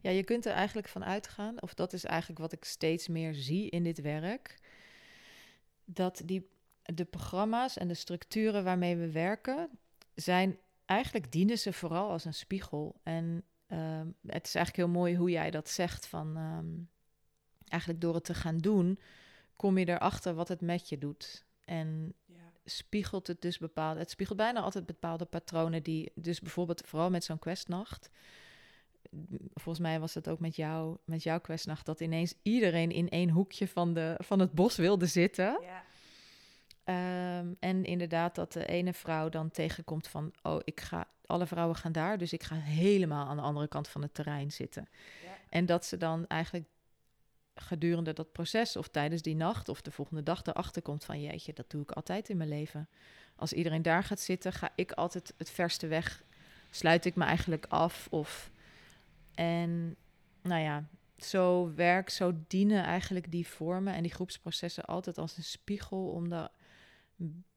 ja, je kunt er eigenlijk van uitgaan, of dat is eigenlijk wat ik steeds meer zie in dit werk, dat die, de programma's en de structuren waarmee we werken, zijn eigenlijk dienen ze vooral als een spiegel. En ehm, het is eigenlijk heel mooi hoe jij dat zegt van ehm, eigenlijk door het te gaan doen, kom je erachter wat het met je doet. En ja. spiegelt het dus bepaalde... Het spiegelt bijna altijd bepaalde patronen die... Dus bijvoorbeeld vooral met zo'n questnacht... Volgens mij was het ook met jou, met jouw questnacht... dat ineens iedereen in één hoekje van, de, van het bos wilde zitten. Ja. Um, en inderdaad dat de ene vrouw dan tegenkomt van... oh, ik ga, alle vrouwen gaan daar, dus ik ga helemaal aan de andere kant van het terrein zitten. Ja. En dat ze dan eigenlijk gedurende dat proces of tijdens die nacht of de volgende dag erachter komt van jeetje, dat doe ik altijd in mijn leven. Als iedereen daar gaat zitten, ga ik altijd het verste weg, sluit ik me eigenlijk af. Of, en nou ja, zo werk, zo dienen eigenlijk die vormen en die groepsprocessen altijd als een spiegel om, de,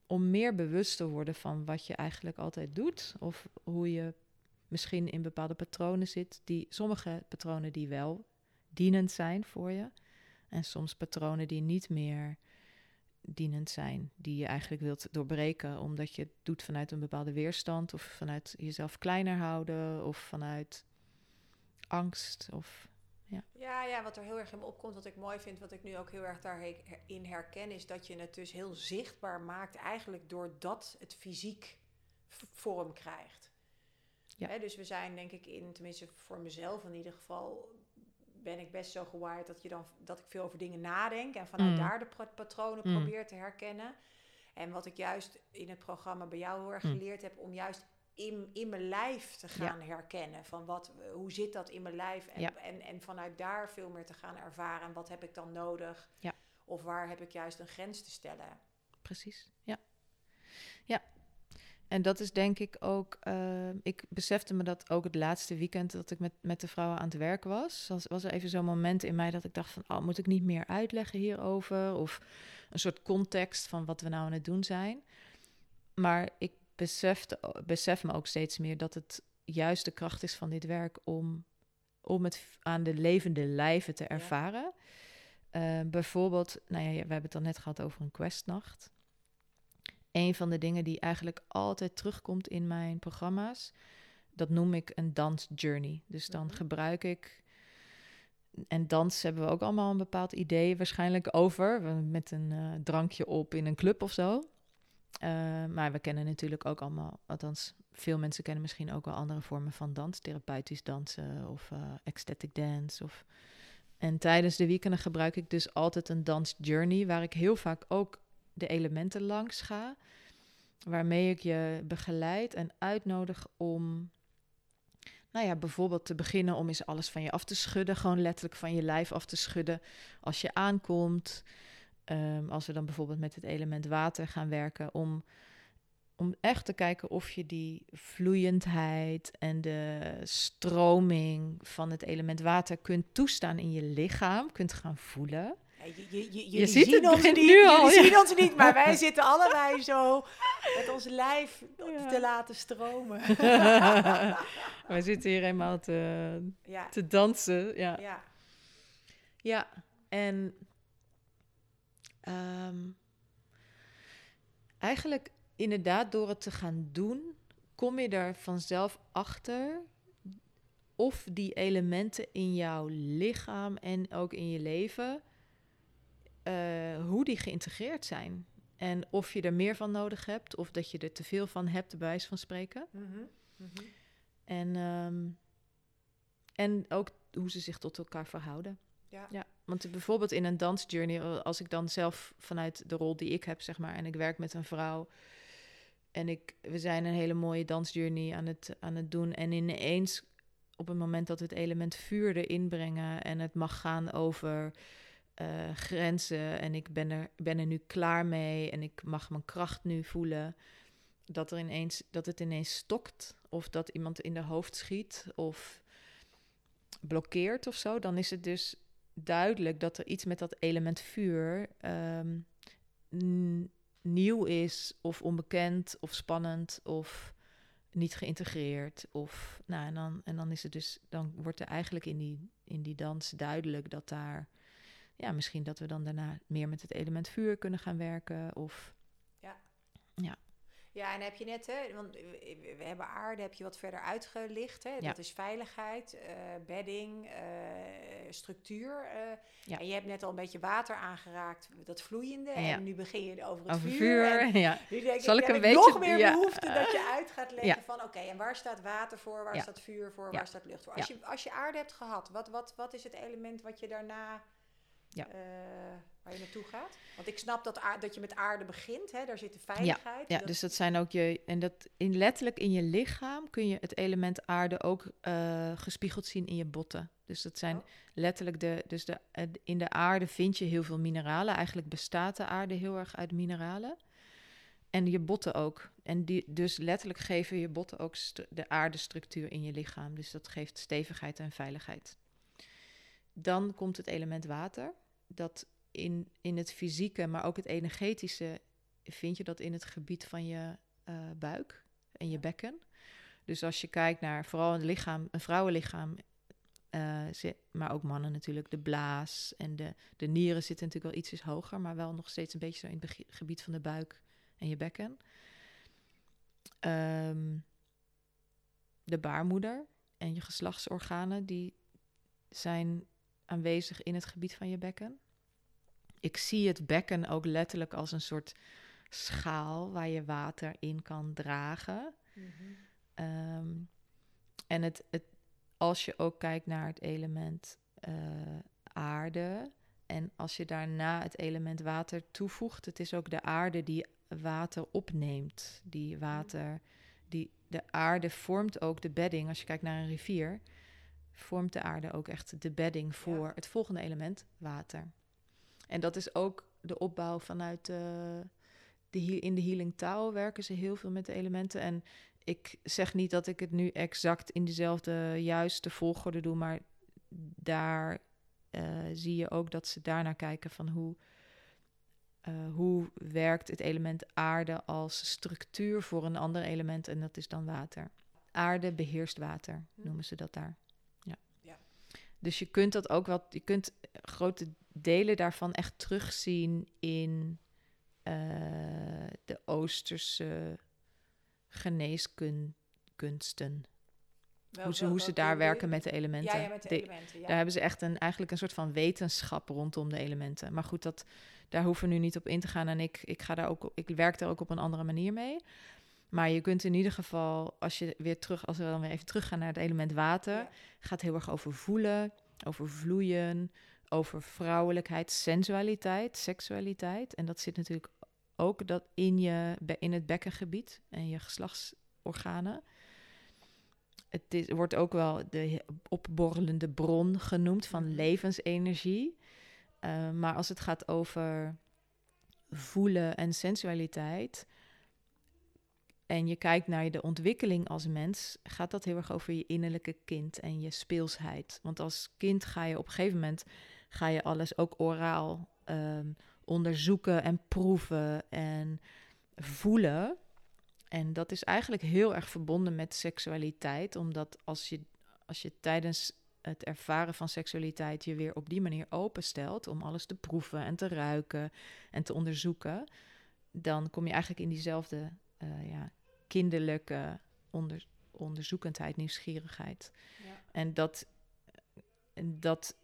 om meer bewust te worden van wat je eigenlijk altijd doet. Of hoe je misschien in bepaalde patronen zit, die sommige patronen die wel dienend zijn voor je. En soms patronen die niet meer dienend zijn, die je eigenlijk wilt doorbreken, omdat je het doet vanuit een bepaalde weerstand of vanuit jezelf kleiner houden of vanuit angst of ja. Ja, ja, wat er heel erg in me opkomt, wat ik mooi vind, wat ik nu ook heel erg daarin herken, is dat je het dus heel zichtbaar maakt, eigenlijk doordat het fysiek vorm krijgt. Ja. dus we zijn denk ik in, tenminste voor mezelf in ieder geval, ben ik best zo gewaard dat, je dan, dat ik veel over dingen nadenk en vanuit mm. daar de patronen mm. probeer te herkennen. En wat ik juist in het programma bij jou heel erg mm. geleerd heb, om juist in, in mijn lijf te gaan herkennen. Van wat, hoe zit dat in mijn lijf? En, en, en vanuit daar veel meer te gaan ervaren. En wat heb ik dan nodig? Ja. Of waar heb ik juist een grens te stellen? Precies, ja. Ja, en dat is denk ik ook. Uh, ik besefte me dat ook het laatste weekend dat ik met, met de vrouwen aan het werk was. Was, was er even zo'n moment in mij dat ik dacht: van, oh, moet ik niet meer uitleggen hierover? Of een soort context van wat we nou aan het doen zijn. Maar ik besefte, besef me ook steeds meer dat het juist de kracht is van dit werk om, om het aan de levende lijven te ervaren. Uh, bijvoorbeeld, nou ja, we hebben het al net gehad over een questnacht een van de dingen die eigenlijk altijd terugkomt in mijn programma's. Dat noem ik een dansjourney. Dus dan mhm. gebruik ik. En dans hebben we ook allemaal een bepaald idee waarschijnlijk over. Met een uh, drankje op in een club of zo. Uh, maar we kennen natuurlijk ook allemaal, althans, veel mensen kennen misschien ook wel andere vormen van dans. Therapeutisch dansen of uh, ecstatic dance. Of... En tijdens de weekenden gebruik ik dus altijd een dansjourney, waar ik heel vaak ook de elementen langs ga, waarmee ik je begeleid en uitnodig om, nou ja, bijvoorbeeld te beginnen om eens alles van je af te schudden, gewoon letterlijk van je lijf af te schudden als je aankomt. Ehm, als we dan bijvoorbeeld met het element water gaan werken, om, om echt te kijken of je die vloeiendheid en de stroming van het element water kunt toestaan in je lichaam, kunt gaan voelen. Je, je, je, je ziet zien ons niet, nu al. Je zien ons niet, maar wij [laughs] zitten allebei zo met ons lijf te laten stromen. [laughs] wij zitten hier eenmaal te, te dansen. Ja, ja. ja. en ehm, eigenlijk inderdaad door het te gaan doen, kom je er vanzelf achter of die elementen in jouw lichaam en ook in je leven uh, hoe die geïntegreerd zijn. En of je er meer van nodig hebt, of dat je er te veel van hebt, bij wijze van spreken. Mhm, mhm. En, um, en ook hoe ze zich tot elkaar verhouden. Ja. ja. Want bijvoorbeeld in een dansjourney, als ik dan zelf vanuit de rol die ik heb, zeg maar, en ik werk met een vrouw. En ik, we zijn een hele mooie dansjourney aan het, aan het doen. En ineens, op het moment dat we het element vuur erin brengen en het mag gaan over uh, grenzen en ik ben er, ben er nu klaar mee en ik mag mijn kracht nu voelen. Dat, er ineens, dat het ineens stokt of dat iemand in de hoofd schiet of blokkeert of zo, dan is het dus duidelijk dat er iets met dat element vuur ehm, nieuw is of onbekend of spannend of niet geïntegreerd. Of, nou, en, dan, en dan is het dus, dan wordt er eigenlijk in die, in die dans duidelijk dat daar ja, misschien dat we dan daarna meer met het element vuur kunnen gaan werken. Of ja. Ja. Ja, en heb je net, hè, want we hebben aarde, heb je wat verder uitgelicht. Hè? Ja. Dat is veiligheid, uh, bedding, uh, structuur. Uh, ja. En je hebt net al een beetje water aangeraakt, dat vloeiende. Ja. En nu begin je over het over vuur. vuur [laughs] ja. Nu denk Zal ik, ik een beetje, nog meer behoefte dat je uit gaat leggen van... oké, en waar staat water voor, waar staat vuur voor, waar staat lucht voor? Als, je, als je aarde hebt gehad, wat, wat, wat is het element wat je daarna ja. Uh, waar je naartoe gaat? Want ik snap dat, dat je met aarde begint, hè? daar zit de veiligheid. Ja, ja dus dat zijn ook je. En dat in letterlijk in je lichaam kun je het element aarde ook uh, gespiegeld zien in je botten. Dus dat zijn Oh. letterlijk de. Dus de, eh, in de aarde vind je heel veel mineralen. Eigenlijk bestaat de aarde heel erg uit mineralen. En je botten ook. En die, dus letterlijk geven je botten ook de aardestructuur in je lichaam. Dus dat geeft stevigheid en veiligheid. Dan komt het element water. Dat in, in het fysieke, maar ook het energetische, vind je dat in het gebied van je eh, buik en je bekken. Dus als je kijkt naar vooral een lichaam, een vrouwenlichaam, ze- maar ook mannen natuurlijk, de blaas en de, de nieren zitten natuurlijk wel ietsjes hoger, maar wel nog steeds een beetje zo in het gebied van de buik en je bekken. Ehm, de baarmoeder en je geslachtsorganen, die zijn aanwezig in het gebied van je bekken. Ik zie het bekken ook letterlijk als een soort schaal waar je water in kan dragen. Ehm, en het, het, als je ook kijkt naar het element eh, aarde. En als je daarna het element water toevoegt, het is ook de aarde die water opneemt. Die water, die, de aarde vormt ook de bedding. Als je kijkt naar een rivier, vormt de aarde ook echt de bedding voor Ja. het volgende element, water. En dat is ook de opbouw vanuit eh, de, in de Healing Tao werken ze heel veel met de elementen. En ik zeg niet dat ik het nu exact in dezelfde juiste volgorde doe, maar daar eh, zie je ook dat ze daarnaar kijken van hoe, eh, hoe werkt het element aarde als structuur voor een ander element en dat is dan water. Aarde beheerst water, Hm. noemen ze dat daar. Dus je kunt dat ook wat, je kunt grote delen daarvan echt terugzien in eh, de Oosterse geneeskunsten. Hoe ze, hoe ze daar werken met de elementen. Ja, ja, met de, De- elementen. Ja. Daar hebben ze echt een, eigenlijk een soort van wetenschap rondom de elementen. Maar goed, dat, daar hoeven we nu niet op in te gaan. En ik, ik, ga daar ook, ik werk daar ook op een andere manier mee. Maar je kunt in ieder geval, als je weer terug, als we dan weer even teruggaan naar het element water, Ja. gaat heel erg over voelen, over vloeien, over vrouwelijkheid, sensualiteit, seksualiteit. En dat zit natuurlijk ook dat in, je, in het bekkengebied en je geslachtsorganen. Het is, wordt ook wel de opborrelende bron genoemd van Mhm. levensenergie. Eh, maar als het gaat over voelen en sensualiteit. En je kijkt naar de ontwikkeling als mens, gaat dat heel erg over je innerlijke kind en je speelsheid. Want als kind ga je op een gegeven moment ga je alles ook oraal ehm, onderzoeken en proeven en voelen. En dat is eigenlijk heel erg verbonden met seksualiteit, omdat als je, als je tijdens het ervaren van seksualiteit je weer op die manier openstelt om alles te proeven en te ruiken en te onderzoeken, dan kom je eigenlijk in diezelfde eh, ja, kinderlijke onder, onderzoekendheid, nieuwsgierigheid. Ja. En dat, dat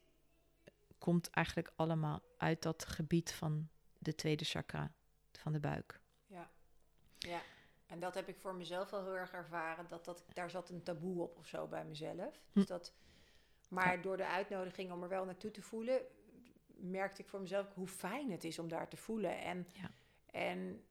komt eigenlijk allemaal uit dat gebied van de tweede chakra, van de buik. Ja. ja. En dat heb ik voor mezelf wel heel erg ervaren. Dat, dat, daar zat een taboe op of zo bij mezelf. Dus Hm. dat, maar door de uitnodiging om er wel naartoe te voelen, merkte ik voor mezelf hoe fijn het is om daar te voelen. En, Ja. en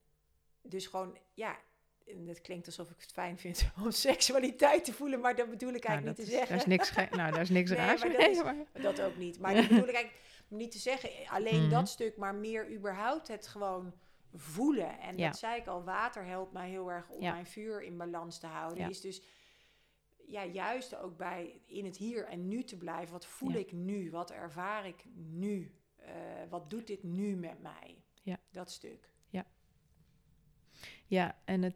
dus gewoon, ja, en het klinkt alsof ik het fijn vind [laughs] om seksualiteit te voelen, maar dat bedoel ik Nou, eigenlijk niet te zeggen. daar is niks, nou, daar is niks [laughs] Nee, raars maar dat mee, is- maar- Dat ook niet. Maar [laughs] dat bedoel ik eigenlijk niet te zeggen, alleen Mhm. dat stuk, maar meer überhaupt het gewoon voelen. En Ja. dat zei ik al, water helpt mij heel erg om Ja. mijn vuur in balans te houden. Ja. Is dus ja, juist ook bij in het hier en nu te blijven. Wat voel ik nu? Wat ervaar ik nu? Eh, wat doet dit nu met mij? Ja. Dat stuk. Ja, en het,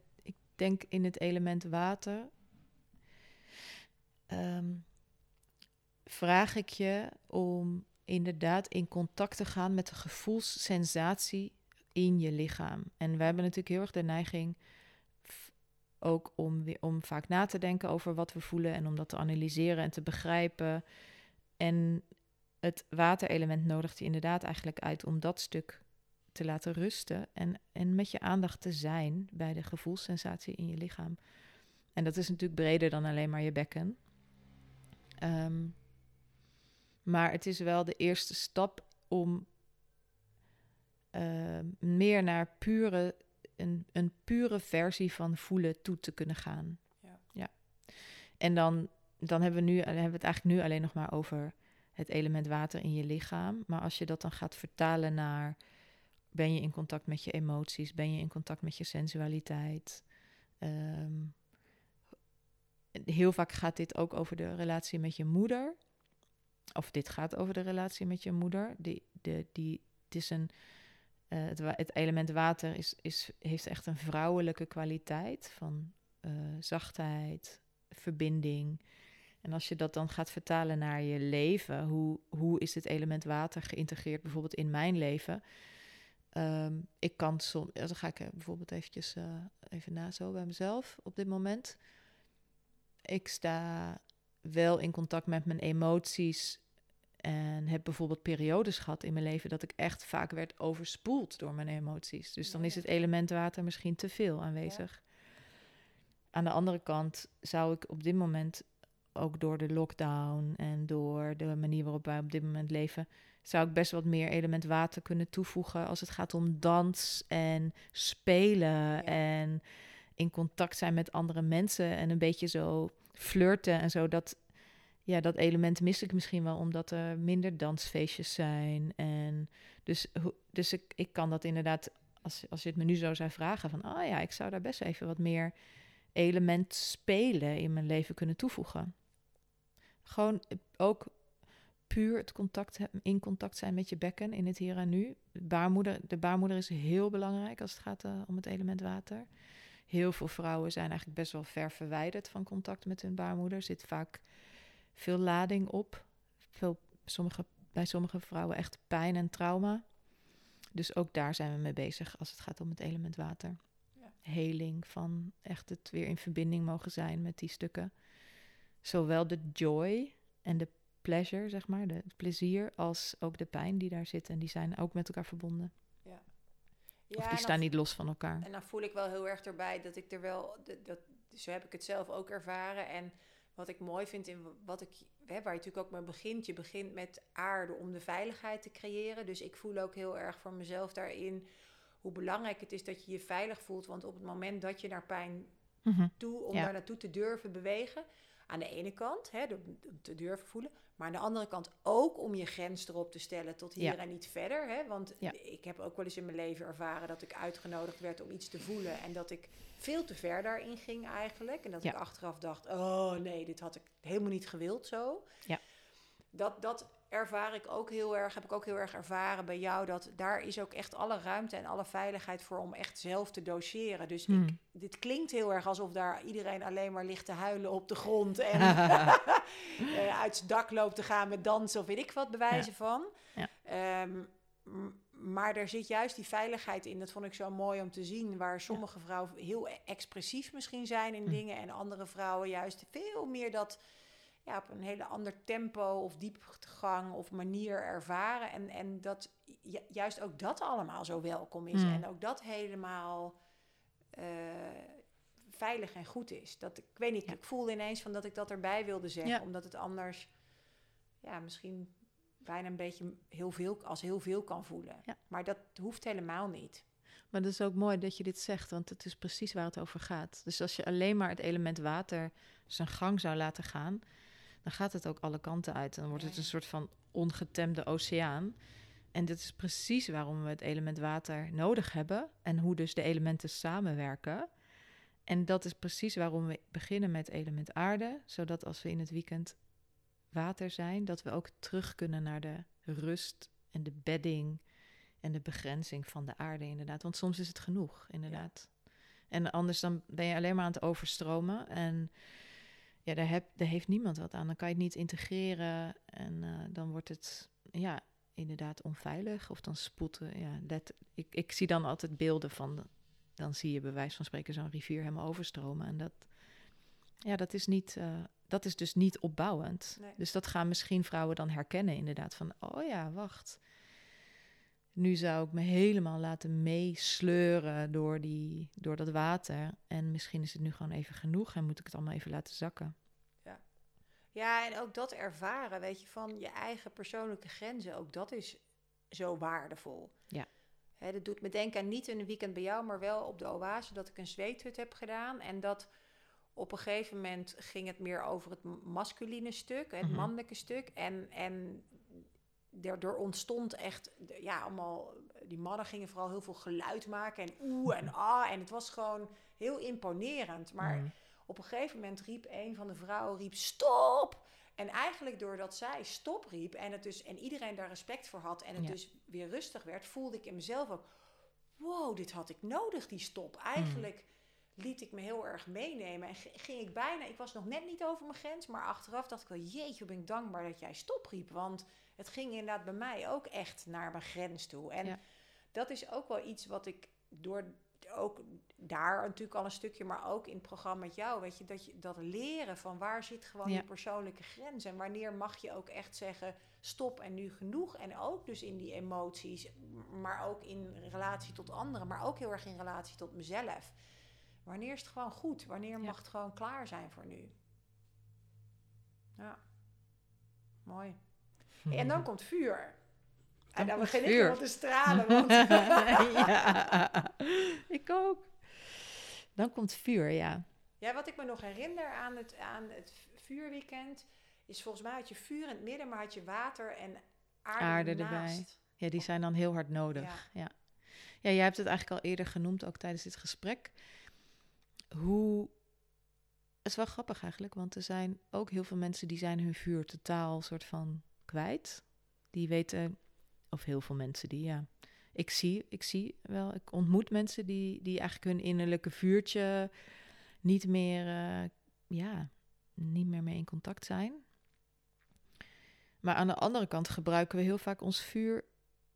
denk in het element water ehm, vraag ik je om inderdaad in contact te gaan met de gevoelssensatie in je lichaam. En we hebben natuurlijk heel erg de neiging ook om, om vaak na te denken over wat we voelen en om dat te analyseren en te begrijpen. En het waterelement nodigt je inderdaad eigenlijk uit om dat stuk te laten rusten en, en met je aandacht te zijn bij de gevoelssensatie in je lichaam. En dat is natuurlijk breder dan alleen maar je bekken. Ehm, maar het is wel de eerste stap om ehm, meer naar pure, een, een pure versie van voelen toe te kunnen gaan. Ja. ja. En dan dan hebben we, nu, hebben we het eigenlijk nu alleen nog maar over het element water in je lichaam. Maar als je dat dan gaat vertalen naar ben je in contact met je emoties, ben je in contact met je sensualiteit. Ehm, heel vaak gaat dit ook over de relatie met je moeder. Of dit gaat over de relatie met je moeder. Die, de, die, het, is een, uh, het, het, element water is, is, heeft echt een vrouwelijke kwaliteit van uh, zachtheid, verbinding. En als je dat dan gaat vertalen naar je leven, hoe, hoe is het element water geïntegreerd bijvoorbeeld in mijn leven? Um, ik kan soms, dan ga ik bijvoorbeeld eventjes uh, even na zo bij mezelf op dit moment. Ik sta wel in contact met mijn emoties en heb bijvoorbeeld periodes gehad in mijn leven dat ik echt vaak werd overspoeld door mijn emoties. Dus dan is het element water misschien te veel aanwezig. Aan de andere kant zou ik op dit moment, ook door de lockdown en door de manier waarop wij op dit moment leven, zou ik best wat meer element water kunnen toevoegen als het gaat om dans en spelen en in contact zijn met andere mensen en een beetje zo flirten en zo. Dat, ja, dat element mis ik misschien wel omdat er minder dansfeestjes zijn. En dus, dus ik, ik kan dat inderdaad, als, als je het me nu zo zou vragen, van oh ja, ik zou daar best even wat meer element spelen in mijn leven kunnen toevoegen. Gewoon ook puur het contact, in contact zijn met je bekken in het hier en nu. De baarmoeder, de baarmoeder is heel belangrijk als het gaat uh, om het element water. Heel veel vrouwen zijn eigenlijk best wel ver verwijderd van contact met hun baarmoeder. Er zit vaak veel lading op. Veel, sommige, bij sommige vrouwen echt pijn en trauma. Dus ook daar zijn we mee bezig als het gaat om het element water. Ja. Heling van echt het weer in verbinding mogen zijn met die stukken. Zowel de joy en de pleasure, zeg maar, de plezier, als ook de pijn die daar zit. En die zijn ook met elkaar verbonden. Ja. ja of die staan niet los van elkaar. En dan voel ik wel heel erg erbij dat ik er wel, dat, dat, zo heb ik het zelf ook ervaren. En wat ik mooi vind in wat ik, hè, waar je natuurlijk ook mee begint, je begint met aarde om de veiligheid te creëren. Dus ik voel ook heel erg voor mezelf daarin hoe belangrijk het is dat je je veilig voelt. Want op het moment dat je naar pijn mhm. toe, om daar naartoe te durven bewegen, aan de ene kant, hè, te durven voelen. Maar aan de andere kant ook om je grens erop te stellen tot hier en niet verder. Hè? Want ik heb ook wel eens in mijn leven ervaren dat ik uitgenodigd werd om iets te voelen. En dat ik veel te ver daarin ging eigenlijk. En dat ik achteraf dacht, oh nee, dit had ik helemaal niet gewild zo. Ja. Dat, dat ervaar ik ook heel erg, heb ik ook heel erg ervaren bij jou, dat daar is ook echt alle ruimte en alle veiligheid voor om echt zelf te doseren. Dus ik, hmm. dit klinkt heel erg alsof daar iedereen alleen maar ligt te huilen op de grond en uh, [laughs] [laughs] uit zijn dak loopt te gaan met dansen of weet ik wat bewijzen van. Ja. Ehm, maar er zit juist die veiligheid in. Dat vond ik zo mooi om te zien. Waar sommige vrouwen heel expressief misschien zijn in hmm. dingen. En andere vrouwen juist veel meer dat ja, op een hele ander tempo of diepgang of manier ervaren. En, en dat juist ook dat allemaal zo welkom is. Hmm. En ook dat helemaal uh, veilig en goed is. Dat, ik weet niet, ik voelde ineens van dat ik dat erbij wilde zeggen. Omdat het anders ja, misschien bijna een beetje heel veel, als heel veel kan voelen. Maar dat hoeft helemaal niet. Maar dat is ook mooi dat je dit zegt, want het is precies waar het over gaat. Dus als je alleen maar het element water zijn gang zou laten gaan, dan gaat het ook alle kanten uit. Dan wordt het een soort van ongetemde oceaan. En dit is precies waarom we het element water nodig hebben en hoe dus de elementen samenwerken. En dat is precies waarom we beginnen met element aarde, zodat als we in het weekend water zijn, dat we ook terug kunnen naar de rust en de bedding en de begrenzing van de aarde, inderdaad. Want soms is het genoeg, inderdaad. En anders dan ben je alleen maar aan het overstromen. En ja, daar, heb, daar heeft niemand wat aan. Dan kan je het niet integreren en uh, dan wordt het ja, inderdaad onveilig. Of dan spoeten. Ja, let, ik, ik zie dan altijd beelden van. Dan zie je bij wijze van spreken zo'n rivier helemaal overstromen. En dat, ja, dat, is, niet, uh, dat is dus niet opbouwend. Nee. Dus dat gaan misschien vrouwen dan herkennen, inderdaad. Van, oh ja, wacht. Nu zou ik me helemaal laten meesleuren door, die, door dat water. En misschien is het nu gewoon even genoeg en moet ik het allemaal even laten zakken. Ja, ja en ook dat ervaren, weet je, van je eigen persoonlijke grenzen, ook dat is zo waardevol. Ja. Hè, dat doet me denken aan niet een weekend bij jou, maar wel op de oase dat ik een zweethut heb gedaan. En dat Op een gegeven moment ging het meer over het masculine stuk, het Mhm. mannelijke stuk. En, en daardoor ontstond echt, ja, allemaal, die mannen gingen vooral heel veel geluid maken en oeh en [laughs] ah. En het was gewoon heel imponerend. Maar Mm. op een gegeven moment riep een van de vrouwen, riep stop! En eigenlijk doordat zij stop riep en, het dus, en iedereen daar respect voor had en het Ja. dus weer rustig werd, voelde ik in mezelf ook, wow, dit had ik nodig, die stop. Eigenlijk liet ik me heel erg meenemen en ging ik bijna, ik was nog net niet over mijn grens, maar achteraf dacht ik wel, jeetje, ben ik dankbaar dat jij stop riep, want het ging inderdaad bij mij ook echt naar mijn grens toe. En Ja. dat is ook wel iets wat ik door ook daar natuurlijk al een stukje, maar ook in het programma met jou, weet je, dat je dat leren van waar zit gewoon Ja. je persoonlijke grens en wanneer mag je ook echt zeggen stop en nu genoeg en ook dus in die emoties, maar ook in relatie tot anderen, maar ook heel erg in relatie tot mezelf. Wanneer is het gewoon goed? Wanneer Ja. mag het gewoon klaar zijn voor nu? Ja, mooi. [laughs] En dan komt vuur. en dan begin ik vuur. helemaal te stralen. [laughs] Want ja, ik ook. Dan komt vuur, ja. Ja, wat ik me nog herinner aan het, aan het vuurweekend... is volgens mij had je vuur in het midden, maar had je water en aarde, Aarde erbij. Ja, die zijn dan heel hard nodig. Ja. Ja. jij hebt het eigenlijk al eerder genoemd, ook tijdens dit gesprek. Hoe... Het is wel grappig eigenlijk, want er zijn ook heel veel mensen die zijn hun vuur totaal soort van kwijt. Die weten, of heel veel mensen die, ja. Ik zie, ik zie wel, ik ontmoet mensen die, die eigenlijk hun innerlijke vuurtje niet meer, eh, ja, niet meer mee in contact zijn. Maar aan de andere kant gebruiken we heel vaak ons vuur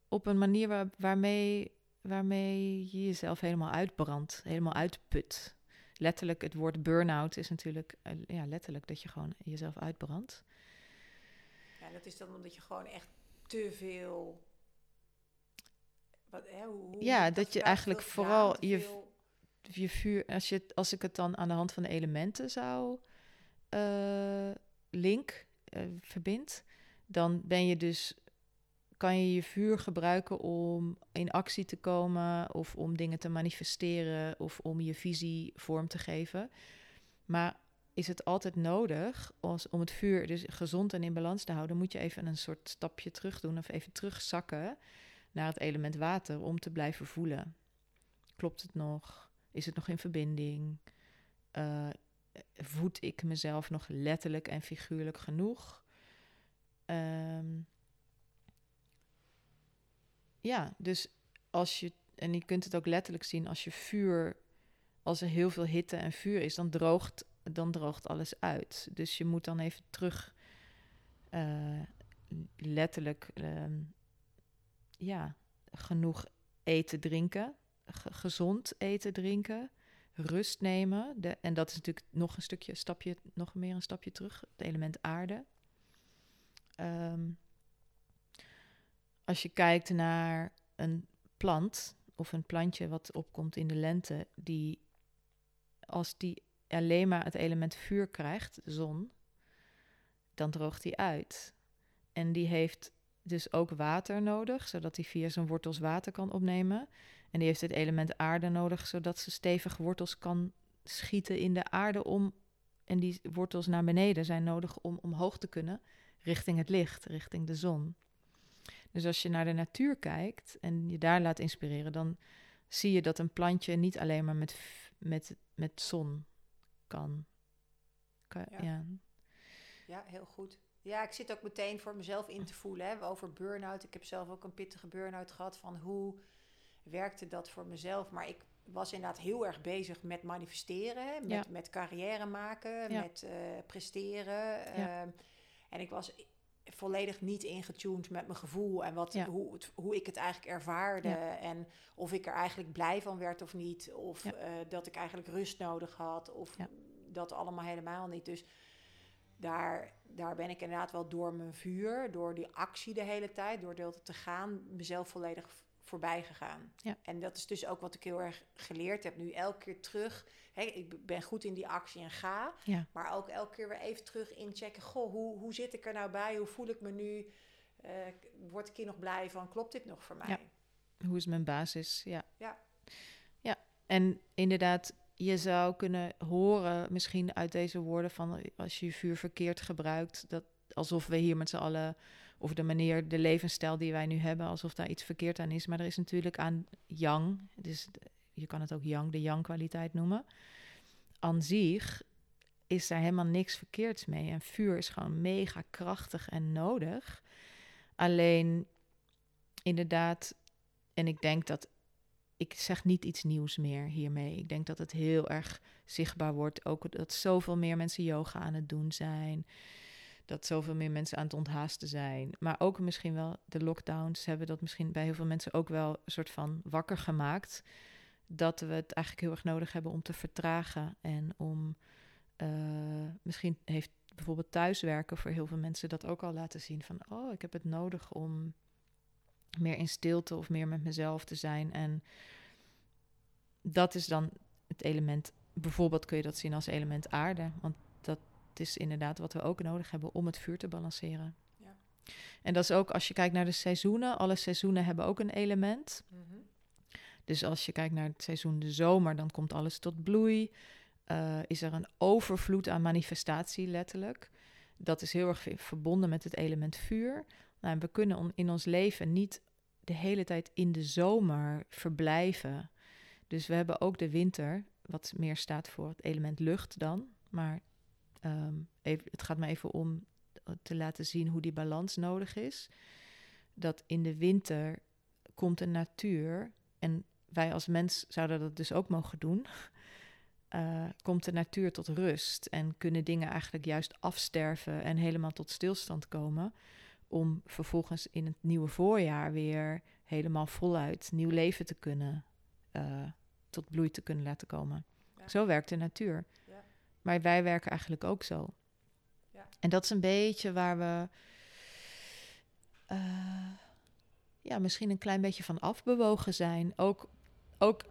op een manier waar, waarmee, waarmee je jezelf helemaal uitbrandt, helemaal uitput. Letterlijk, het woord burn-out is natuurlijk eh, ja, letterlijk dat je gewoon jezelf uitbrandt. Ja, dat is dan omdat je gewoon echt te veel... Wat, hè, hoe, Ja, dat je eigenlijk vooral je- veel- Je vuur, als, je, als ik het dan aan de hand van de elementen zou eh, link verbind, dan ben je dus kan je je vuur gebruiken om in actie te komen of om dingen te manifesteren of om je visie vorm te geven. Maar is het altijd nodig als, om het vuur dus gezond en in balans te houden, moet je even een soort stapje terug doen of even terugzakken naar het element water om te blijven voelen. Klopt het nog? Is het nog in verbinding? Eh, voed ik mezelf nog letterlijk en figuurlijk genoeg? Ehm, ja, dus als je, en je kunt het ook letterlijk zien als je vuur, als er heel veel hitte en vuur is, dan droogt, dan droogt alles uit. Dus je moet dan even terug, eh, letterlijk, ehm, ja, genoeg eten, drinken, ge- gezond eten, drinken, rust nemen. De, en dat is natuurlijk nog een stukje, stapje, nog meer een stapje terug, het element aarde. Ehm, als je kijkt naar een plant of een plantje wat opkomt in de lente, die als die alleen maar het element vuur krijgt, zon, dan droogt die uit. En die heeft dus ook water nodig, zodat hij via zijn wortels water kan opnemen. En die heeft het element aarde nodig, zodat ze stevig wortels kan schieten in de aarde om. En die wortels naar beneden zijn nodig om omhoog te kunnen, richting het licht, richting de zon. Dus als je naar de natuur kijkt en je daar laat inspireren, dan zie je dat een plantje niet alleen maar met, met, met zon kan. kan Ja. ja. Ja, heel goed. Ja, ik zit ook meteen voor mezelf in te voelen hè, over burn-out. Ik heb zelf ook een pittige burn-out gehad van hoe werkte dat voor mezelf. Maar ik was inderdaad heel erg bezig met manifesteren, hè, met, Ja. met carrière maken, Ja. met eh, presteren. Ehm, en ik was volledig niet ingetuned met mijn gevoel en wat, Ja. hoe, het, hoe ik het eigenlijk ervaarde. Ja. En of ik er eigenlijk blij van werd of niet. Of Ja. eh, dat ik eigenlijk rust nodig had. Of dat allemaal helemaal niet. Dus daar, daar ben ik inderdaad wel door mijn vuur, door die actie de hele tijd, door deel te gaan, mezelf volledig voorbij gegaan. Ja. En dat is dus ook wat ik heel erg geleerd heb nu. Elke keer terug. Hè, ik ben goed in die actie en ga. Ja. Maar ook elke keer weer even terug inchecken. Goh, hoe, hoe zit ik er nou bij? Hoe voel ik me nu? Eh, word ik hier nog blij van? Klopt dit nog voor mij? Ja. Hoe is mijn basis? Ja. Ja. Ja, en inderdaad, je zou kunnen horen, misschien uit deze woorden van als je vuur verkeerd gebruikt, dat alsof we hier met z'n allen, of de manier, de levensstijl die wij nu hebben, alsof daar iets verkeerd aan is. Maar er is natuurlijk aan yang, dus je kan het ook yang, de yang-kwaliteit noemen. Aan zich is daar helemaal niks verkeerds mee. En vuur is gewoon mega krachtig en nodig. Alleen, inderdaad, en ik denk dat ik zeg niet iets nieuws meer hiermee. Ik denk dat het heel erg zichtbaar wordt. Ook dat zoveel meer mensen yoga aan het doen zijn. Dat zoveel meer mensen aan het onthaasten zijn. Maar ook misschien wel de lockdowns hebben dat misschien bij heel veel mensen ook wel een soort van wakker gemaakt. Dat we het eigenlijk heel erg nodig hebben om te vertragen. En om uh, misschien heeft bijvoorbeeld thuiswerken voor heel veel mensen dat ook al laten zien. Van oh, ik heb het nodig om meer in stilte of meer met mezelf te zijn. En dat is dan het element. Bijvoorbeeld kun je dat zien als element aarde. Want dat is inderdaad wat we ook nodig hebben om het vuur te balanceren. Ja. En dat is ook als je kijkt naar de seizoenen. Alle seizoenen hebben ook een element. Mm -hmm. Dus als je kijkt naar het seizoen de zomer, dan komt alles tot bloei. Uh, is er een overvloed aan manifestatie, letterlijk. Dat is heel erg verbonden met het element vuur. Nou, we kunnen in ons leven niet de hele tijd in de zomer verblijven. Dus we hebben ook de winter, wat meer staat voor het element lucht dan. Maar um, even, het gaat me even om te laten zien hoe die balans nodig is. Dat in de winter komt de natuur, en wij als mens zouden dat dus ook mogen doen. Uh, [laughs] komt de natuur tot rust en kunnen dingen eigenlijk juist afsterven en helemaal tot stilstand komen om vervolgens in het nieuwe voorjaar weer helemaal voluit nieuw leven te kunnen, uh, tot bloei te kunnen laten komen. Zo werkt de natuur. Maar wij werken eigenlijk ook zo. Ja. En dat is een beetje waar we uh, ja, misschien een klein beetje van afbewogen zijn. Ook, ook,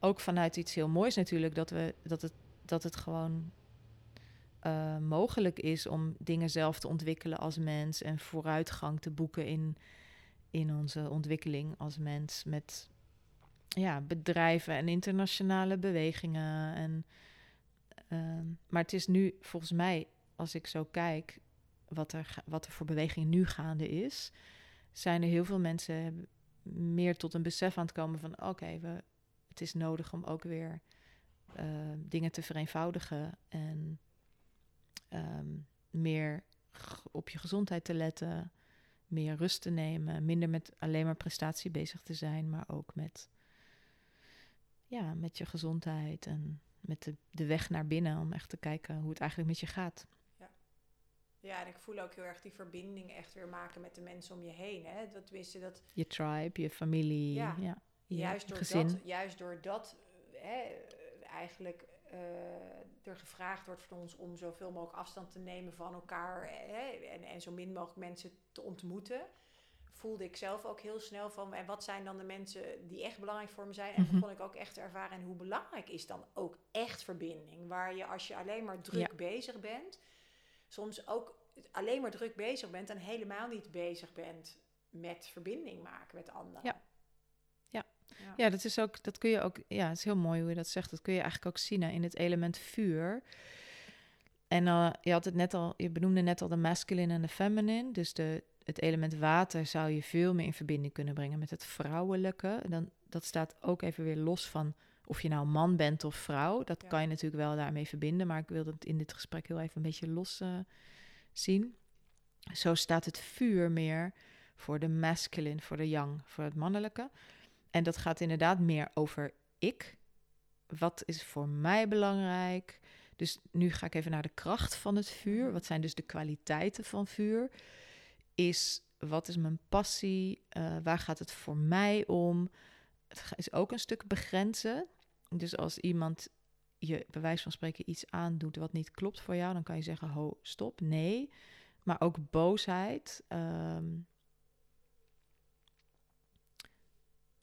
ook vanuit iets heel moois natuurlijk, dat, we, dat, het, dat het gewoon uh, mogelijk is om dingen zelf te ontwikkelen als mens en vooruitgang te boeken in, in onze ontwikkeling als mens met ja, bedrijven en internationale bewegingen. En, uh, maar het is nu volgens mij, als ik zo kijk, wat er, wat er voor beweging nu gaande is, zijn er heel veel mensen meer tot een besef aan het komen van oké, we het is nodig om ook weer uh, dingen te vereenvoudigen en um, meer op je gezondheid te letten, meer rust te nemen, minder met alleen maar prestatie bezig te zijn, maar ook met, ja, met je gezondheid en met de, de weg naar binnen om echt te kijken hoe het eigenlijk met je gaat. Ja. Ja, en ik voel ook heel erg die verbinding echt weer maken met de mensen om je heen. Hè? Dat, tenminste, dat... Je tribe, je familie, ja. ja juist, door gezin. Dat, juist door dat hè, eigenlijk uh, er gevraagd wordt van ons om zoveel mogelijk afstand te nemen van elkaar hè, en, en zo min mogelijk mensen te ontmoeten, voelde ik zelf ook heel snel van en wat zijn dan de mensen die echt belangrijk voor me zijn. En begon ik ook echt te ervaren en hoe belangrijk is dan ook echt verbinding. Waar je als je alleen maar druk bezig bent, soms ook alleen maar druk bezig bent en helemaal niet bezig bent met verbinding maken met anderen. Ja. Ja. dat is ook, dat kun je ook, ja, het is heel mooi hoe je dat zegt. Dat kun je eigenlijk ook zien in het element vuur. En uh, je had het net al, je benoemde net al de masculine en de feminine. Dus de, het element water zou je veel meer in verbinding kunnen brengen met het vrouwelijke. Dan, dat staat ook even weer los van of je nou man bent of vrouw. Dat kan je natuurlijk wel daarmee verbinden. Maar ik wil het in dit gesprek heel even een beetje los uh, zien. Zo staat het vuur meer voor de masculine, voor de yang, voor het mannelijke. En dat gaat inderdaad meer over ik. Wat is voor mij belangrijk? Dus nu ga ik even naar de kracht van het vuur. Wat zijn dus de kwaliteiten van vuur? Is wat is mijn passie? Uh, waar gaat het voor mij om? Het is ook een stuk begrenzen. Dus als iemand je bij wijze van spreken iets aandoet wat niet klopt voor jou, dan kan je zeggen: ho, stop, nee. Maar ook boosheid. Um,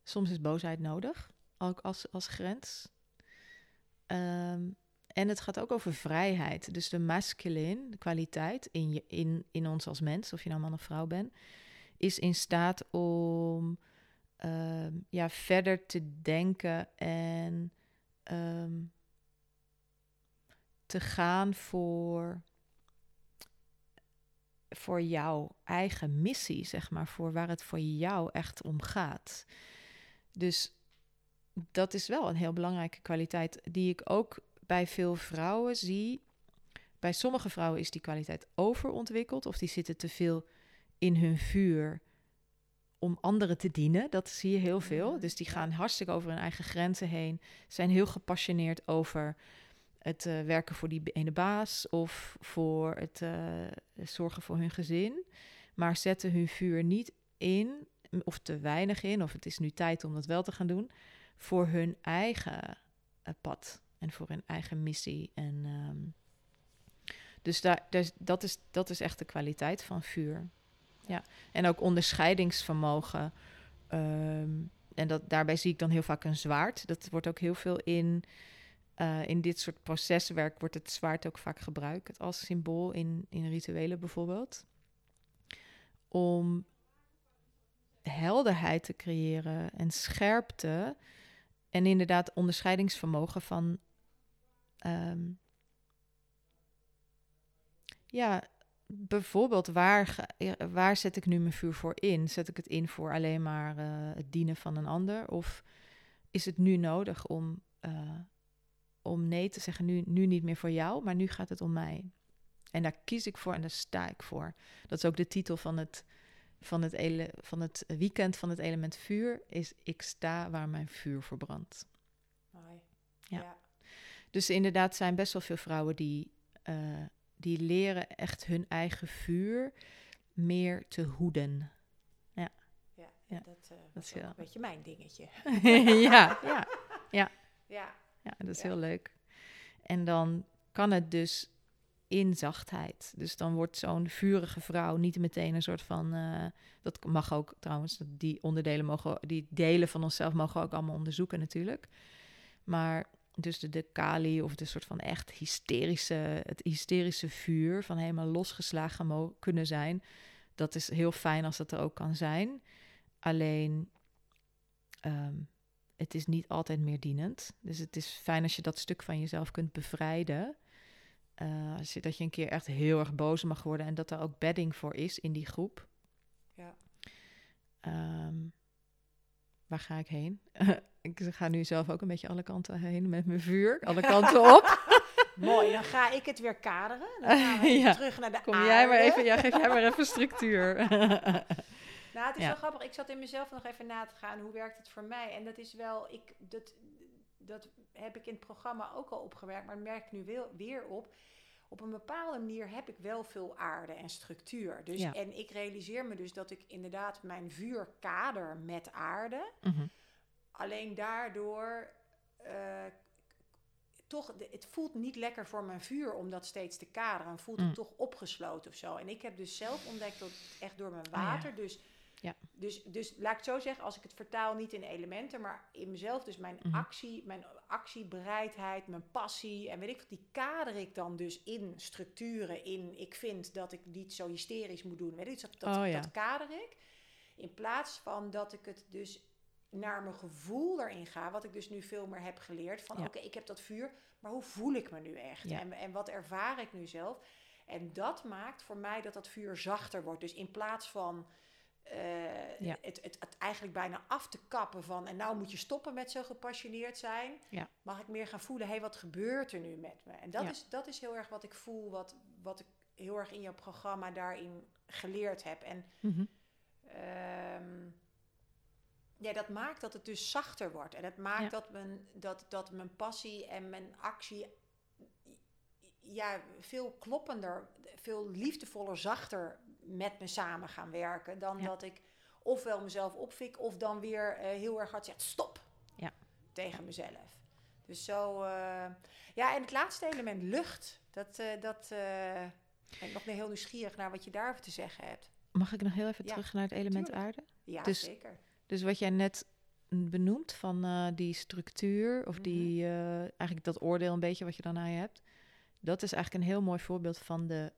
Soms is boosheid nodig, ook als, als grens. Um, en het gaat ook over vrijheid. Dus de masculine, kwaliteit in, je, in, in ons als mens, of je nou man of vrouw bent, is in staat om um, ja, verder te denken en um, te gaan voor, voor jouw eigen missie, zeg maar, voor waar het voor jou echt om gaat. Dus dat is wel een heel belangrijke kwaliteit die ik ook bij veel vrouwen zie. Bij sommige vrouwen is die kwaliteit overontwikkeld of die zitten te veel in hun vuur om anderen te dienen. Dat zie je heel veel. Dus die gaan hartstikke over hun eigen grenzen heen, zijn heel gepassioneerd over het uh, werken voor die ene baas of voor het uh, zorgen voor hun gezin, maar zetten hun vuur niet in of te weinig in, of het is nu tijd om dat wel te gaan doen, voor hun eigen uh, pad en voor hun eigen missie. En, um, dus daar, dus dat, is, dat is echt de kwaliteit van vuur. Ja. En ook onderscheidingsvermogen. Um, en dat, daarbij zie ik dan heel vaak een zwaard. Dat wordt ook heel veel in, uh, in dit soort proceswerk wordt het zwaard ook vaak gebruikt als symbool in, in rituelen bijvoorbeeld. Om helderheid te creëren en scherpte. En inderdaad onderscheidingsvermogen van. Um, ja, bijvoorbeeld, waar, waar zet ik nu mijn vuur voor in? Zet ik het in voor alleen maar uh, het dienen van een ander? Of is het nu nodig om, uh, om nee te zeggen, nu, nu niet meer voor jou, maar nu gaat het om mij? En daar kies ik voor en daar sta ik voor. Dat is ook de titel van het, van het, ele, van het weekend van het element vuur, is ik sta waar mijn vuur verbrandt. Mooi. Ja. ja. Dus inderdaad zijn best wel veel vrouwen die... Uh, die leren echt hun eigen vuur meer te hoeden. Ja. Ja, ja. dat, uh, dat is een beetje mijn dingetje. [laughs] ja, ja, ja. Ja. Ja, dat is heel leuk. En dan kan het dus in zachtheid. Dus dan wordt zo'n vurige vrouw niet meteen een soort van. Uh, dat mag ook trouwens. Die onderdelen mogen, die delen van onszelf mogen we ook allemaal onderzoeken natuurlijk. Maar dus de, de kali of de soort van echt hysterische, het hysterische vuur van helemaal losgeslagen kunnen zijn. Dat is heel fijn als dat er ook kan zijn. Alleen, um, het is niet altijd meer dienend. Dus het is fijn als je dat stuk van jezelf kunt bevrijden. Uh, als je, dat je een keer echt heel erg boos mag worden en dat er ook bedding voor is in die groep. Ja. Um, waar ga ik heen? [laughs] ik ga nu zelf ook een beetje alle kanten heen met mijn vuur, alle kanten op. [laughs] Mooi, dan ga ik het weer kaderen. Dan gaan we [laughs] ja. terug naar de Kom aarde. jij maar even, ja, geef jij maar even structuur. [laughs] nou, het is ja. wel grappig. Ik zat in mezelf nog even na te gaan. Hoe werkt het voor mij? En dat is wel, ik, dat, dat heb ik in het programma ook al opgewerkt, maar merk nu weer, weer op op een bepaalde manier heb ik wel veel aarde en structuur. Dus, ja. En ik realiseer me dus dat ik inderdaad mijn vuur kader met aarde. Mm -hmm. Alleen daardoor uh, toch, het voelt niet lekker voor mijn vuur om dat steeds te kaderen. En voelt het Mm. toch opgesloten of zo. En ik heb dus zelf ontdekt dat echt door mijn water. ja. Dus, Ja. dus, dus laat ik het zo zeggen, als ik het vertaal niet in elementen, maar in mezelf. Dus mijn Mhm. actie, mijn actiebereidheid, mijn passie en weet ik wat, die kader ik dan dus in structuren. In ik vind dat ik niet zo hysterisch moet doen. Weet je, dat, dat, Oh, ja. dat kader ik. In plaats van dat ik het dus naar mijn gevoel erin ga, wat ik dus nu veel meer heb geleerd. Van Ja. oké, ik heb dat vuur, maar hoe voel ik me nu echt? Ja. En, en wat ervaar ik nu zelf? En dat maakt voor mij dat dat vuur zachter wordt. Dus in plaats van eh, Ja. het, het, het eigenlijk bijna af te kappen van... en nou moet je stoppen met zo gepassioneerd zijn... Ja. mag ik meer gaan voelen, hé, hey, wat gebeurt er nu met me? En dat, Ja. is, dat is heel erg wat ik voel, wat, wat ik heel erg in jouw programma daarin geleerd heb. En Mhm. Ehm, ja, dat maakt dat het dus zachter wordt. En het maakt Ja. dat, mijn, dat, dat mijn passie en mijn actie ja, veel kloppender, veel liefdevoller, zachter met me samen gaan werken. Dan Ja. dat ik ofwel mezelf opfik of dan weer eh, heel erg hard zeg stop Ja. tegen mezelf. Dus zo, eh, ja, en het laatste element, lucht. Dat, eh, dat ben ik nog meer heel nieuwsgierig naar wat je daarover te zeggen hebt. Mag ik nog heel even terug naar het element tuurlijk. aarde? Ja, Dus- zeker. Dus wat jij net benoemt van eh, die structuur of Mhm. die eh, eigenlijk dat oordeel een beetje wat je dan aan je hebt, dat is eigenlijk een heel mooi voorbeeld van de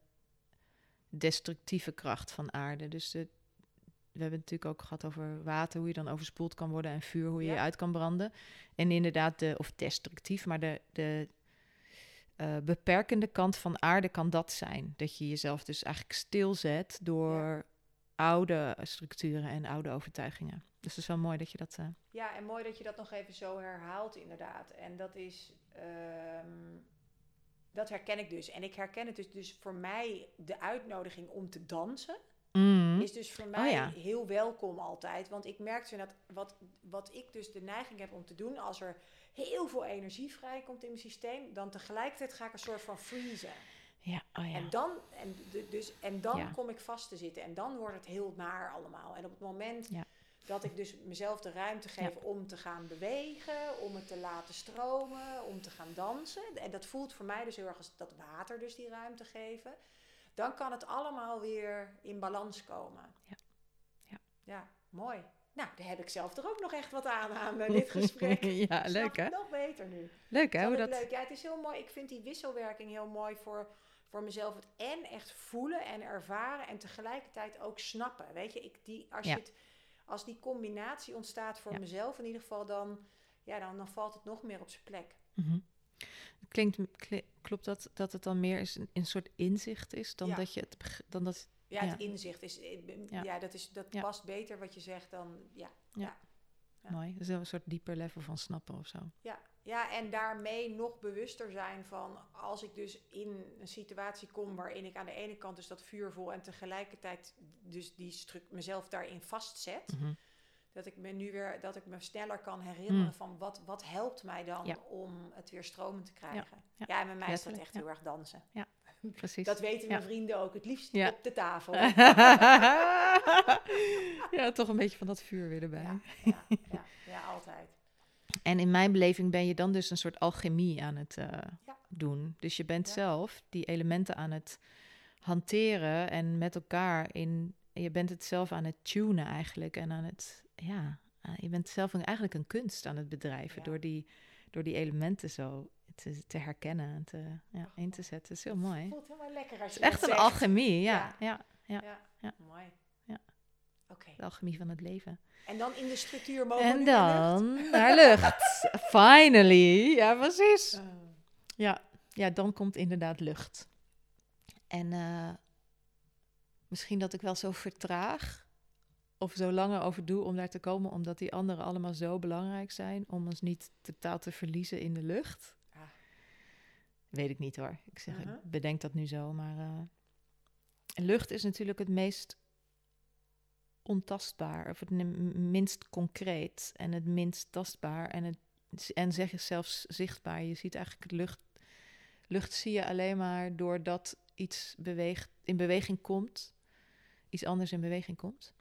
destructieve kracht van aarde. Dus de, we hebben het natuurlijk ook gehad over water, hoe je dan overspoeld kan worden en vuur, hoe je Ja. je uit kan branden. En inderdaad, de, of destructief, maar de, de eh, beperkende kant van aarde kan dat zijn. Dat je jezelf dus eigenlijk stilzet door oude structuren en oude overtuigingen. Dus het is wel mooi dat je dat. eh, Ja, en mooi dat je dat nog even zo herhaalt, inderdaad. En dat is. ehm, dat herken ik dus. En ik herken het dus, dus voor mij de uitnodiging om te dansen. mm, Is dus voor mij ja. heel welkom altijd. Want ik merk zo dat wat, wat ik dus de neiging heb om te doen, als er heel veel energie vrijkomt in mijn systeem, dan tegelijkertijd ga ik een soort van freezen. Ja, oh ja. En dan, en, dus, en dan Ja. kom ik vast te zitten. En dan wordt het heel naar allemaal. En op het moment Ja. dat ik dus mezelf de ruimte geef om te gaan bewegen, om het te laten stromen, om te gaan dansen. En dat voelt voor mij dus heel erg als dat water dus die ruimte geven. Dan kan het allemaal weer in balans komen. Ja. Ja. Ja, mooi. Nou, daar heb ik zelf er ook nog echt wat aan aan eh, dit gesprek. [laughs] ja, leuk hè? Nog beter nu. Leuk hè? Hoe dat... leuk. Ja, het is heel mooi. Ik vind die wisselwerking heel mooi voor, voor mezelf. Het en echt voelen en ervaren en tegelijkertijd ook snappen. Weet je, ik, die, als, Ja. je het, als die combinatie ontstaat voor Ja. mezelf in ieder geval, dan, ja, dan, dan valt het nog meer op zijn plek. Mhm. Klinkt, kli- klopt dat dat het dan meer is een, een soort inzicht is dan Ja. dat je het dan dat Ja, het inzicht is, eh, Ja. dat, is, dat past beter wat je zegt dan, ja. Ja. Mooi is een soort dieper level van snappen of zo. Ja, ja, en daarmee nog bewuster zijn van als ik dus in een situatie kom waarin ik aan de ene kant dus dat vuur voel en tegelijkertijd dus die mezelf daarin vastzet. Mhm. Dat ik me nu weer, dat ik me sneller kan herinneren Mm. van wat, wat helpt mij dan Ja. om het weer stromend te krijgen. Ja, ja. en bij mij is dat echt ja. heel erg dansen. [laughs] Precies. Dat weten Ja. mijn vrienden ook, het liefst Ja. op de tafel. [laughs] [laughs] ja, toch een beetje van dat vuur weer erbij. ja, ja, ja, ja, altijd. En in mijn beleving ben je dan dus een soort alchemie aan het eh, Ja. doen. Dus je bent Ja. zelf die elementen aan het hanteren en met elkaar in. Je bent het zelf aan het tunen eigenlijk en aan het. Ja, eh, je bent zelf een, eigenlijk een kunst aan het bedrijven Ja. door, die, door die elementen zo te, te herkennen en te, ja, in te zetten. Dat is heel mooi. Het voelt helemaal lekker als is je echt dat een zegt. alchemie, ja. Ja. ja. Ja, Ja. mooi. De alchemie van het leven. En dan in de structuur mogen En naar lucht. dan naar lucht. [laughs] Finally. Ja, precies. Oh. Ja, ja, dan komt inderdaad lucht. En eh, misschien dat ik wel zo vertraag of zo langer over doe om daar te komen, omdat die anderen allemaal zo belangrijk zijn om ons niet totaal te verliezen in de lucht. Ah. Weet ik niet hoor. Ik zeg, ik bedenk dat nu zo, maar eh, lucht is natuurlijk het meest ontastbaar, of het minst concreet en het minst tastbaar en, het, en zeg je zelfs zichtbaar. Je ziet eigenlijk lucht, lucht zie je alleen maar doordat iets beweegt, in beweging komt, iets anders in beweging komt.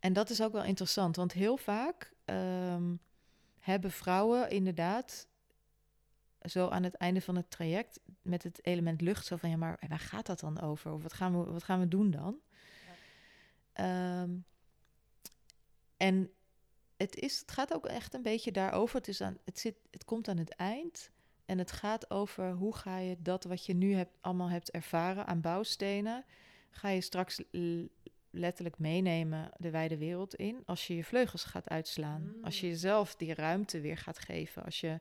En dat is ook wel interessant, want heel vaak ehm, hebben vrouwen inderdaad zo aan het einde van het traject met het element lucht zo van ja, maar waar gaat dat dan over? Of wat gaan we, wat gaan we doen dan? Ehm, en het, is, het gaat ook echt een beetje daarover. Het, is aan, het, zit, het komt aan het eind. En het gaat over hoe ga je dat wat je nu hebt, allemaal hebt ervaren aan bouwstenen, ga je straks letterlijk meenemen de wijde wereld in als je je vleugels gaat uitslaan. Als je Mm. jezelf die ruimte weer gaat geven. Als je,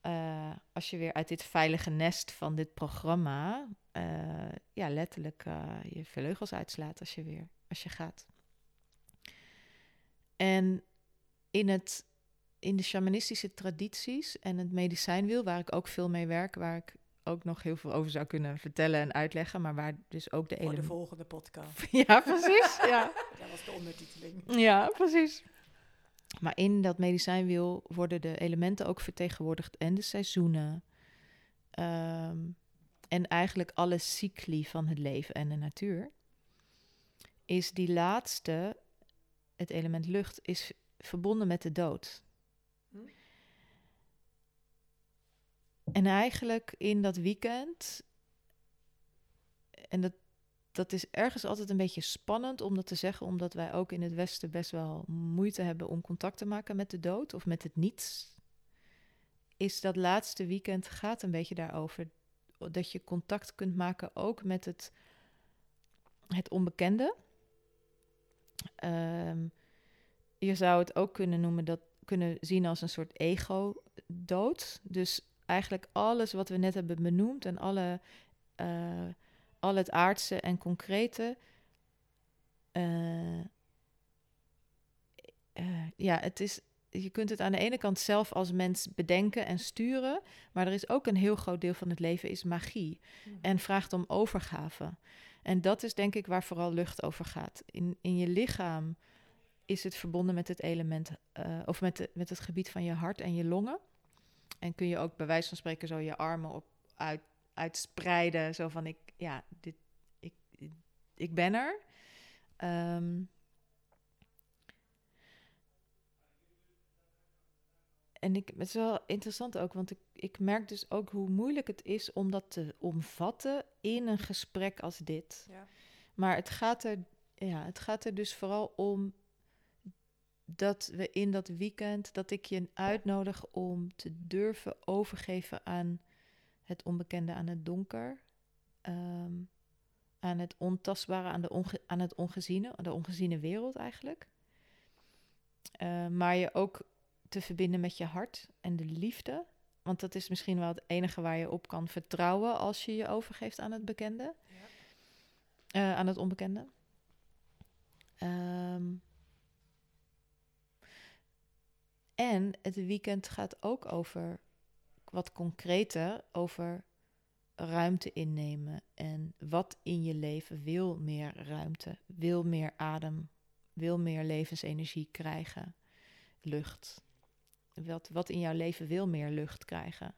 eh, als je weer uit dit veilige nest van dit programma eh, ja, letterlijk eh, je vleugels uitslaat als je weer als je gaat. En in, het, in de shamanistische tradities en het medicijnwiel, waar ik ook veel mee werk, waar ik ook nog heel veel over zou kunnen vertellen en uitleggen, maar waar dus ook de Voor de volgende podcast. [laughs] Ja, precies. [laughs] ja. Dat was de ondertiteling. Ja, precies. Maar in dat medicijnwiel worden de elementen ook vertegenwoordigd en de seizoenen. Ehm, en eigenlijk alle cycli van het leven en de natuur. Is die laatste, het element lucht, is verbonden met de dood. Hm? En eigenlijk in dat weekend, en dat, dat is ergens altijd een beetje spannend om dat te zeggen, omdat wij ook in het Westen best wel moeite hebben om contact te maken met de dood of met het niets. Is dat laatste weekend gaat een beetje daarover dat je contact kunt maken ook met het, het onbekende. Ehm, je zou het ook kunnen noemen dat kunnen zien als een soort ego-dood. Dus eigenlijk alles wat we net hebben benoemd en alle, eh, al het aardse en concrete. eh, eh, ja, het is, je kunt het aan de ene kant zelf als mens bedenken en sturen, maar er is ook een heel groot deel van het leven is magie en vraagt om overgave. En dat is denk ik waar vooral lucht over gaat. In, in je lichaam is het verbonden met het element, eh, of met, de, met het gebied van je hart en je longen. En kun je ook bij wijze van spreken zo je armen op uit, uitspreiden, zo van ik, ja, dit, ik, ik ben er. Ehm, en ik, het is wel interessant ook, want ik, ik merk dus ook hoe moeilijk het is om dat te omvatten in een gesprek als dit. Ja. Maar het gaat, er, ja, het gaat er dus vooral om dat we in dat weekend, dat ik je uitnodig om te durven overgeven aan het onbekende, aan het donker, ehm, aan het ontastbare, aan, de onge, aan het ongeziene, aan de ongeziene wereld eigenlijk. Uh, maar je ook te verbinden met je hart en de liefde. Want dat is misschien wel het enige waar je op kan vertrouwen als je je overgeeft aan het bekende, Ja. uh, aan het onbekende. Um, en het weekend gaat ook over wat concreter, over ruimte innemen. En wat in je leven wil meer ruimte, wil meer adem, wil meer levensenergie krijgen, lucht. Wat, wat in jouw leven wil meer lucht krijgen?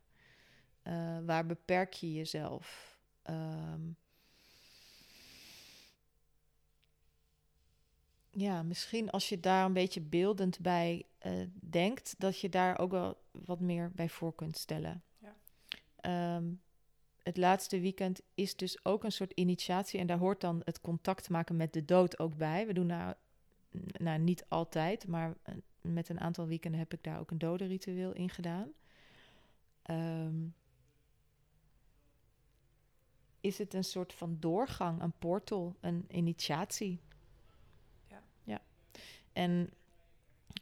Uh, waar beperk je jezelf? Um, ja, misschien als je daar een beetje beeldend bij uh, denkt, dat je daar ook wel wat meer bij voor kunt stellen. Ja. Um, het laatste weekend is dus ook een soort initiatie en daar hoort dan het contact maken met de dood ook bij. We doen nou, nou niet altijd, maar met een aantal weekenden heb ik daar ook een dodenritueel in gedaan. Um, is het een soort van doorgang, een portal, een initiatie? Ja. ja. En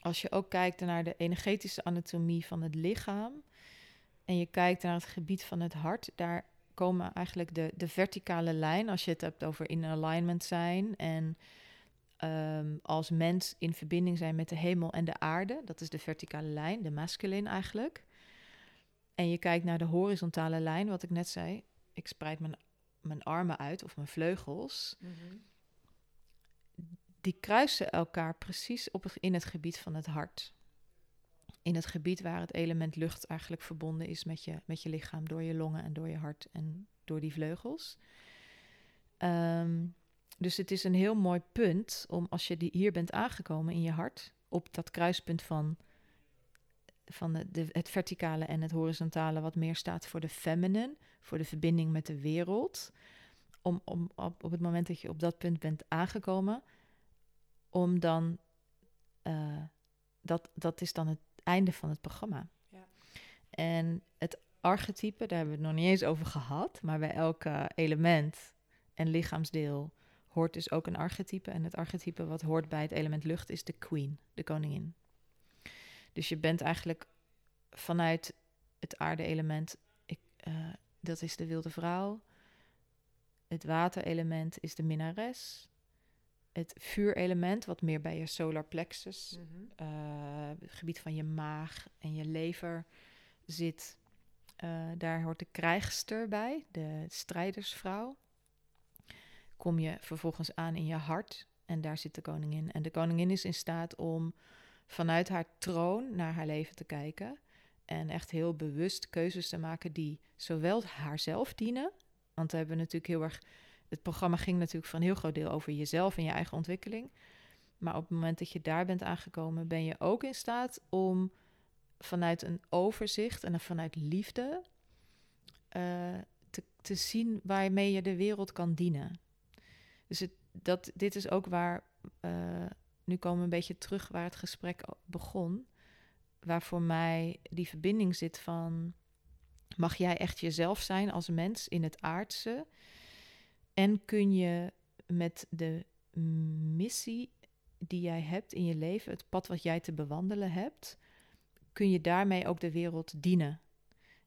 als je ook kijkt naar de energetische anatomie van het lichaam en je kijkt naar het gebied van het hart, daar komen eigenlijk de, de verticale lijn, als je het hebt over in alignment zijn en um, als mens in verbinding zijn met de hemel en de aarde, dat is de verticale lijn, de masculine eigenlijk. En je kijkt naar de horizontale lijn, wat ik net zei, ik spreid mijn, mijn armen uit of mijn vleugels. Mhm. Die kruisen elkaar precies op het, in het gebied van het hart. In het gebied waar het element lucht eigenlijk verbonden is met je, met je lichaam, door je longen en door je hart en door die vleugels. Um, dus het is een heel mooi punt om als je die hier bent aangekomen in je hart, op dat kruispunt van, van de, de, het verticale en het horizontale, wat meer staat voor de feminine, voor de verbinding met de wereld. Om, om op, op het moment dat je op dat punt bent aangekomen, om dan, uh, dat, dat is dan het einde van het programma. Ja. En het archetype, daar hebben we het nog niet eens over gehad, maar bij elk element en lichaamsdeel hoort dus ook een archetype. En het archetype wat hoort bij het element lucht is de queen, de koningin. Dus je bent eigenlijk vanuit het aarde-element, uh, dat is de wilde vrouw. Het waterelement is de minnares. Het vuurelement, wat meer bij je solar plexus, Mhm. uh, het gebied van je maag en je lever zit. Uh, daar hoort de krijgster bij, de strijdersvrouw kom je vervolgens aan in je hart en daar zit de koningin. En de koningin is in staat om vanuit haar troon naar haar leven te kijken en echt heel bewust keuzes te maken die zowel haarzelf dienen, want we hebben natuurlijk heel erg, het programma ging natuurlijk voor een heel groot deel over jezelf en je eigen ontwikkeling, maar op het moment dat je daar bent aangekomen, ben je ook in staat om vanuit een overzicht en vanuit liefde uh, te, te zien waarmee je de wereld kan dienen. Dus het, dat, dit is ook waar, uh, nu komen we een beetje terug waar het gesprek begon, waar voor mij die verbinding zit van, mag jij echt jezelf zijn als mens in het aardse? En kun je met de missie die jij hebt in je leven, het pad wat jij te bewandelen hebt, kun je daarmee ook de wereld dienen?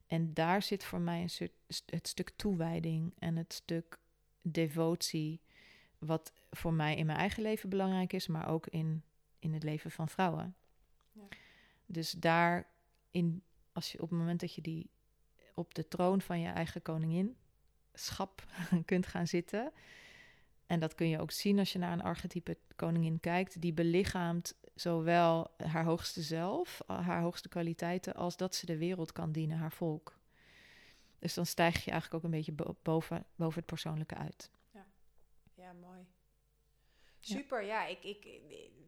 En daar zit voor mij een het stuk toewijding en het stuk devotie, wat voor mij in mijn eigen leven belangrijk is, maar ook in, in het leven van vrouwen. Ja. Dus daar, in, als je op het moment dat je die op de troon van je eigen koningin schap [laughs] kunt gaan zitten. En dat kun je ook zien als je naar een archetype koningin kijkt. Die belichaamt zowel haar hoogste zelf, haar hoogste kwaliteiten, als dat ze de wereld kan dienen, haar volk. Dus dan stijg je eigenlijk ook een beetje boven, boven het persoonlijke uit. Ja, mooi. Super, ja, ik, ik,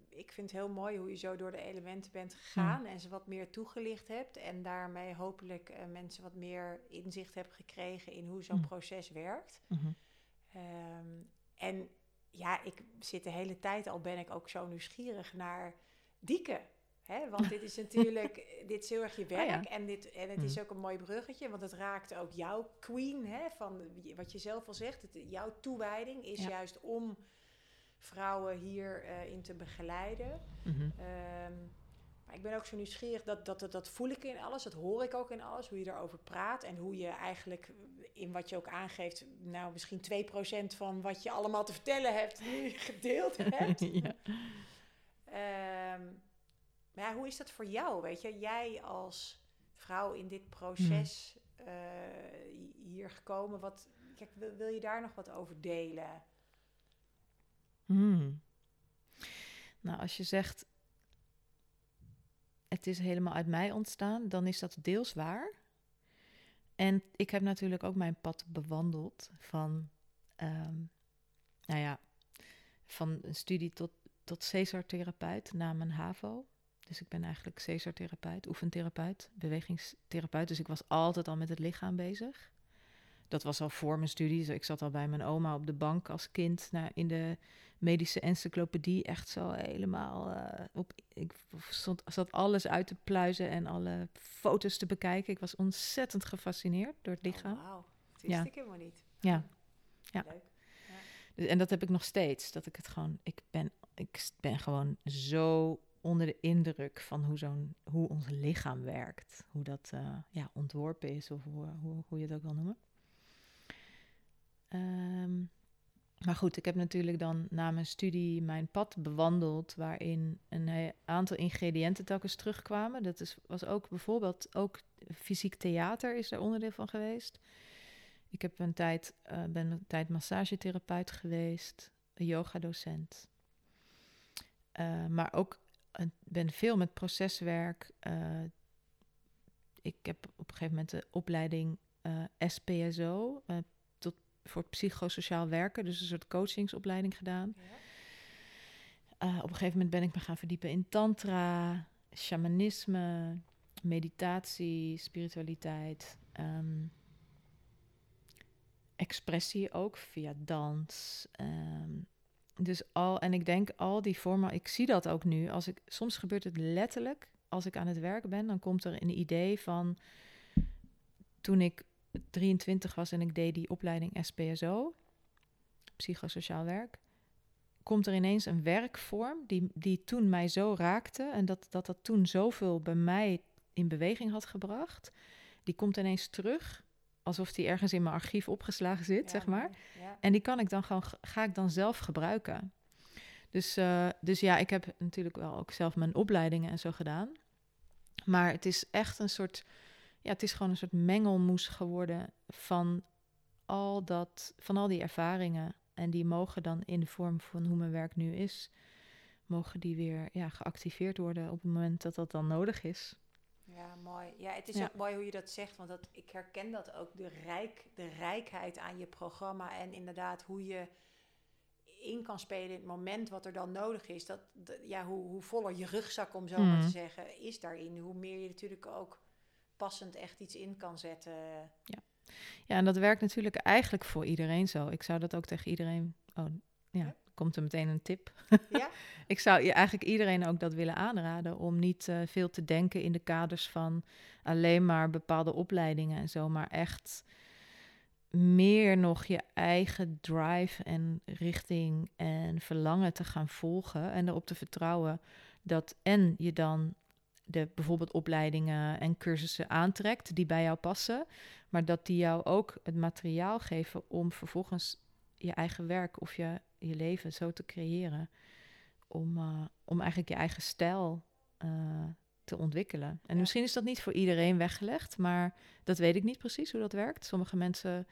ik vind het heel mooi hoe je zo door de elementen bent gegaan en ze wat meer toegelicht hebt. En daarmee hopelijk uh, mensen wat meer inzicht hebben gekregen in hoe zo'n proces werkt. Mhm. Ehm, en ja, ik zit de hele tijd al, ben ik ook zo nieuwsgierig naar Dieke. Hè? Want dit is natuurlijk, [laughs] dit is heel erg je ah, werk. En, dit, en het is mm. ook een mooi bruggetje, want het raakt ook jouw queen. Hè? Van wat je zelf al zegt, het, jouw toewijding is juist om vrouwen hierin uh, in te begeleiden. Mhm. Ehm, maar ik ben ook zo nieuwsgierig, dat, dat, dat, dat voel ik in alles, dat hoor ik ook in alles, hoe je erover praat en hoe je eigenlijk in wat je ook aangeeft, nou misschien 2% van wat je allemaal te vertellen hebt, [laughs] gedeeld hebt. [laughs] ja. Ehm, maar ja, hoe is dat voor jou? Weet je, jij als vrouw in dit proces mm. uh, hier gekomen, wat, kijk, wil, wil je daar nog wat over delen? Hmm. Nou, als je zegt, het is helemaal uit mij ontstaan, dan is dat deels waar. En ik heb natuurlijk ook mijn pad bewandeld van, um, nou ja, van een studie tot, tot Cesar-therapeut na mijn HAVO. Dus ik ben eigenlijk Cesar-therapeut, oefentherapeut, bewegingstherapeut. Dus ik was altijd al met het lichaam bezig. Dat was al voor mijn studie. Ik zat al bij mijn oma op de bank als kind naar, in de medische encyclopedie echt zo helemaal uh, op. Ik stond, zat alles uit te pluizen en alle foto's te bekijken. Ik was ontzettend gefascineerd door het lichaam. Oh, wauw, dat wist ja. ik helemaal niet. Ja, ja. Leuk. Ja. En dat heb ik nog steeds. Dat ik het gewoon. Ik ben, ik ben gewoon zo onder de indruk van hoe, zo'n, hoe ons lichaam werkt. Hoe dat uh, ja, ontworpen is, of hoe, hoe, je het ook wil noemen. Um, maar goed, ik heb natuurlijk dan na mijn studie mijn pad bewandeld, waarin een aantal ingrediënten telkens terugkwamen. Dat is, was ook bijvoorbeeld ook fysiek theater is er onderdeel van geweest. Ik heb een tijd, uh, ben een tijd massagetherapeut geweest, een yogadocent. Uh, maar ook ben veel met proceswerk. Uh, ik heb op een gegeven moment de opleiding SPSO, voor psychosociaal werken, dus een soort coachingsopleiding gedaan. Ja. Uh, op een gegeven moment ben ik me gaan verdiepen in tantra, shamanisme, meditatie, spiritualiteit, um, expressie ook via dans. Um, dus al, en ik denk al die vormen, ik zie dat ook nu. Als ik, soms gebeurt het letterlijk, als ik aan het werk ben, dan komt er een idee van toen ik 23 was en ik deed die opleiding SPSO, psychosociaal werk, komt er ineens een werkvorm die, die toen mij zo raakte en dat, dat dat toen zoveel bij mij in beweging had gebracht. Die komt ineens terug, alsof die ergens in mijn archief opgeslagen zit, zeg maar. En die kan ik dan gewoon, ga ik dan zelf gebruiken. Dus, uh, dus ja, ik heb natuurlijk wel ook zelf mijn opleidingen en zo gedaan. Maar het is echt een soort ja, het is gewoon een soort mengelmoes geworden van al, dat, van al die ervaringen. En die mogen dan in de vorm van hoe mijn werk nu is, mogen die weer ja, geactiveerd worden op het moment dat dat dan nodig is. Ja, mooi. Ja, het is ook mooi hoe je dat zegt, want dat, ik herken dat ook, de, rijk, de rijkheid aan je programma en inderdaad hoe je in kan spelen in het moment wat er dan nodig is. Dat, ja, hoe, hoe voller je rugzak, om zo maar te mhm. zeggen, is daarin. Hoe meer je natuurlijk ook passend echt iets in kan zetten. Ja. ja, en dat werkt natuurlijk eigenlijk voor iedereen zo. Ik zou dat ook tegen iedereen. Oh, ja, komt er meteen een tip. Ja? [laughs] ik zou je eigenlijk iedereen ook dat willen aanraden om niet uh, veel te denken in de kaders van alleen maar bepaalde opleidingen en zo, maar echt meer nog je eigen drive en richting en verlangen te gaan volgen en erop te vertrouwen dat en je dan de bijvoorbeeld opleidingen en cursussen aantrekt die bij jou passen, maar dat die jou ook het materiaal geven om vervolgens je eigen werk of je, je leven zo te creëren. Om, uh, om eigenlijk je eigen stijl uh, te ontwikkelen. En misschien is dat niet voor iedereen weggelegd, maar dat weet ik niet precies hoe dat werkt. Sommige mensen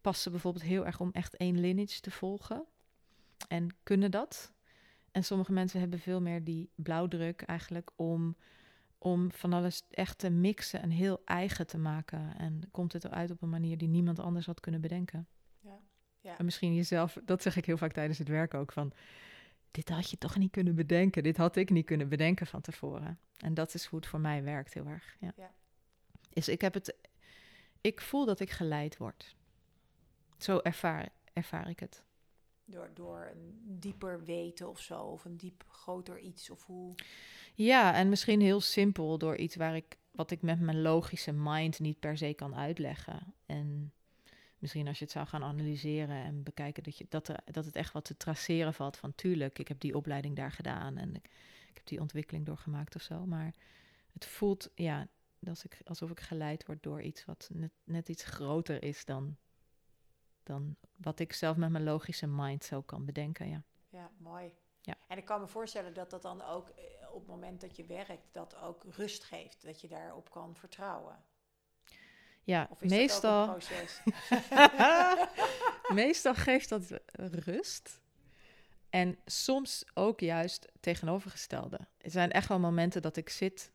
passen bijvoorbeeld heel erg om echt één lineage te volgen en kunnen dat. En sommige mensen hebben veel meer die blauwdruk eigenlijk om, om van alles echt te mixen en heel eigen te maken. En komt het eruit op een manier die niemand anders had kunnen bedenken. Ja. En misschien jezelf, dat zeg ik heel vaak tijdens het werk ook, van dit had je toch niet kunnen bedenken. Dit had ik niet kunnen bedenken van tevoren. En dat is hoe het voor mij werkt heel erg. Ja. ja. Dus ik heb het, ik voel dat ik geleid word. Zo ervaar, ervaar ik het. Door, door een dieper weten of zo, of een diep groter iets, of hoe... Ja, en misschien heel simpel door iets waar ik, wat ik met mijn logische mind niet per se kan uitleggen. En misschien als je het zou gaan analyseren en bekijken dat, je, dat, er, dat het echt wat te traceren valt van tuurlijk, ik heb die opleiding daar gedaan en ik, ik heb die ontwikkeling doorgemaakt of zo. Maar het voelt, ja, als ik, alsof ik geleid word door iets wat net, net iets groter is dan dan wat ik zelf met mijn logische mind zo kan bedenken. Ja, ja mooi. Ja. En ik kan me voorstellen dat dat dan ook eh, op het moment dat je werkt, dat ook rust geeft. Dat je daarop kan vertrouwen. Ja, meestal. [laughs] meestal geeft dat rust. En soms ook juist tegenovergestelde. Er zijn echt wel momenten dat ik zit,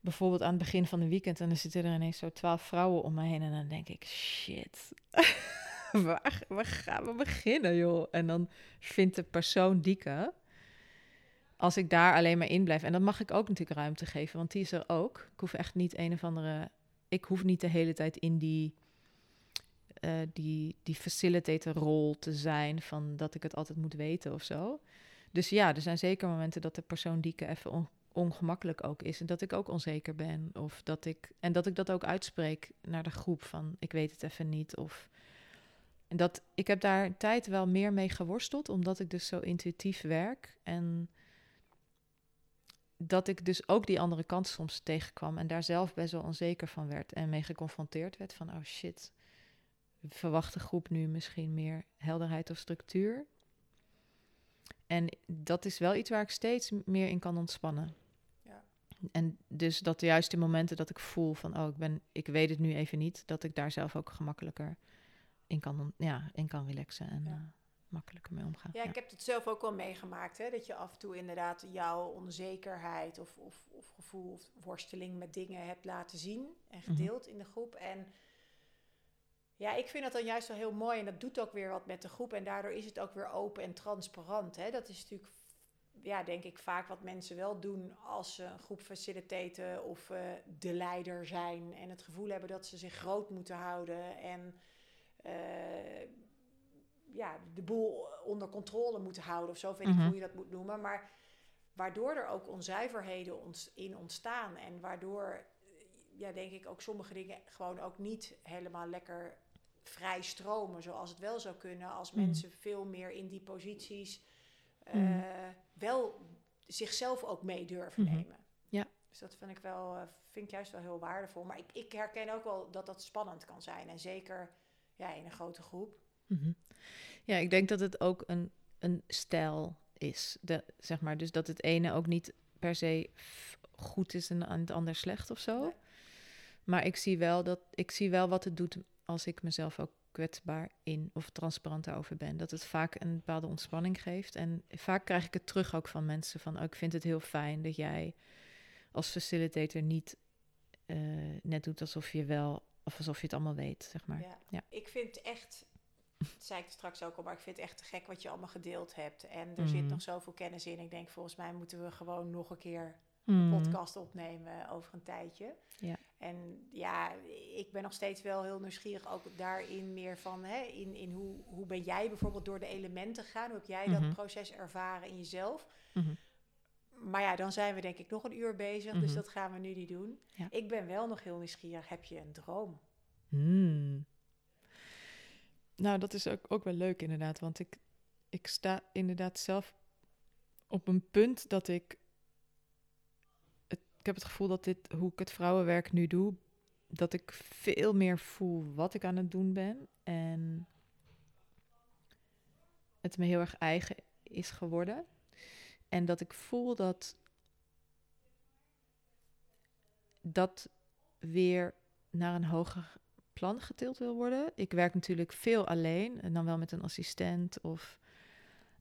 bijvoorbeeld aan het begin van de weekend, en dan zitten er ineens zo twaalf vrouwen om me heen. En dan denk ik, shit. [laughs] waar, waar gaan we beginnen, joh? En dan vindt de persoon dieke. Als ik daar alleen maar in blijf. En dan mag ik ook natuurlijk ruimte geven, want die is er ook. Ik hoef echt niet een of andere. Ik hoef niet de hele tijd in die. Uh, die, die facilitator rol te zijn van dat ik het altijd moet weten of zo. Dus ja, er zijn zeker momenten dat de persoon dieke even ongemakkelijk ook is. En dat ik ook onzeker ben. Of dat ik, en dat ik dat ook uitspreek naar de groep van ik weet het even niet. Of en dat, ik heb daar tijd wel meer mee geworsteld, omdat ik dus zo intuïtief werk. En dat ik dus ook die andere kant soms tegenkwam en daar zelf best wel onzeker van werd en mee geconfronteerd werd van, oh shit, verwacht de groep nu misschien meer helderheid of structuur? En dat is wel iets waar ik steeds meer in kan ontspannen. Ja. En dus dat juist in momenten dat ik voel van, oh, ik, ben, ik weet het nu even niet, dat ik daar zelf ook gemakkelijker in kan, ja, in kan relaxen en uh, makkelijker mee omgaan. Ja, ik heb het zelf ook wel meegemaakt. Hè, dat je af en toe inderdaad jouw onzekerheid of, of, of gevoel of worsteling met dingen hebt laten zien en mhm. gedeeld in de groep. En ja, ik vind dat dan juist wel heel mooi en dat doet ook weer wat met de groep. En daardoor is het ook weer open en transparant. Hè. Dat is natuurlijk, ja, denk ik, vaak wat mensen wel doen als ze een groep faciliteren of uh, de leider zijn. En het gevoel hebben dat ze zich groot moeten houden en uh, ja, de boel onder controle moeten houden of zo, weet ik mhm. hoe je dat moet noemen. Maar waardoor er ook onzuiverheden in ontstaan en waardoor, ja, denk ik ook sommige dingen gewoon ook niet helemaal lekker vrij stromen zoals het wel zou kunnen als mhm. mensen veel meer in die posities uh, wel zichzelf ook mee durven nemen. Ja. Dus dat vind ik wel, uh, vind ik juist wel heel waardevol. Maar ik, ik herken ook wel dat dat spannend kan zijn. En zeker ja, in een grote groep. Mhm. Ja, ik denk dat het ook een, een stijl is. De, zeg maar, dus dat het ene ook niet per se goed is en het ander slecht of zo. Maar ik zie, wel dat, ik zie wel wat het doet als ik mezelf ook kwetsbaar in of transparant daarover ben. Dat het vaak een bepaalde ontspanning geeft. En vaak krijg ik het terug ook van mensen van... Oh, ik vind het heel fijn dat jij als facilitator niet uh, net doet alsof je wel of alsof je het allemaal weet, zeg maar. Ja. ja. Ik vind echt, dat zei ik straks ook al, maar ik vind het echt te gek wat je allemaal gedeeld hebt. En er zit mhm. nog zoveel kennis in. Ik denk, volgens mij moeten we gewoon nog een keer een mhm. podcast opnemen over een tijdje. Ja. En ja, ik ben nog steeds wel heel nieuwsgierig ook daarin meer van, hè, in, in hoe, hoe ben jij bijvoorbeeld door de elementen gegaan? Hoe heb jij dat mhm. proces ervaren in jezelf? Maar ja, dan zijn we denk ik nog een uur bezig, dus mhm. dat gaan we nu niet doen. Ik ben wel nog heel nieuwsgierig. Heb je een droom? Nou, dat is ook, ook wel leuk inderdaad, want ik, ik sta inderdaad zelf op een punt dat ik ik heb het gevoel dat dit, hoe ik het vrouwenwerk nu doe, dat ik veel meer voel wat ik aan het doen ben. En het me heel erg eigen is geworden. En dat ik voel dat dat weer naar een hoger plan getild wil worden. Ik werk natuurlijk veel alleen en dan wel met een assistent of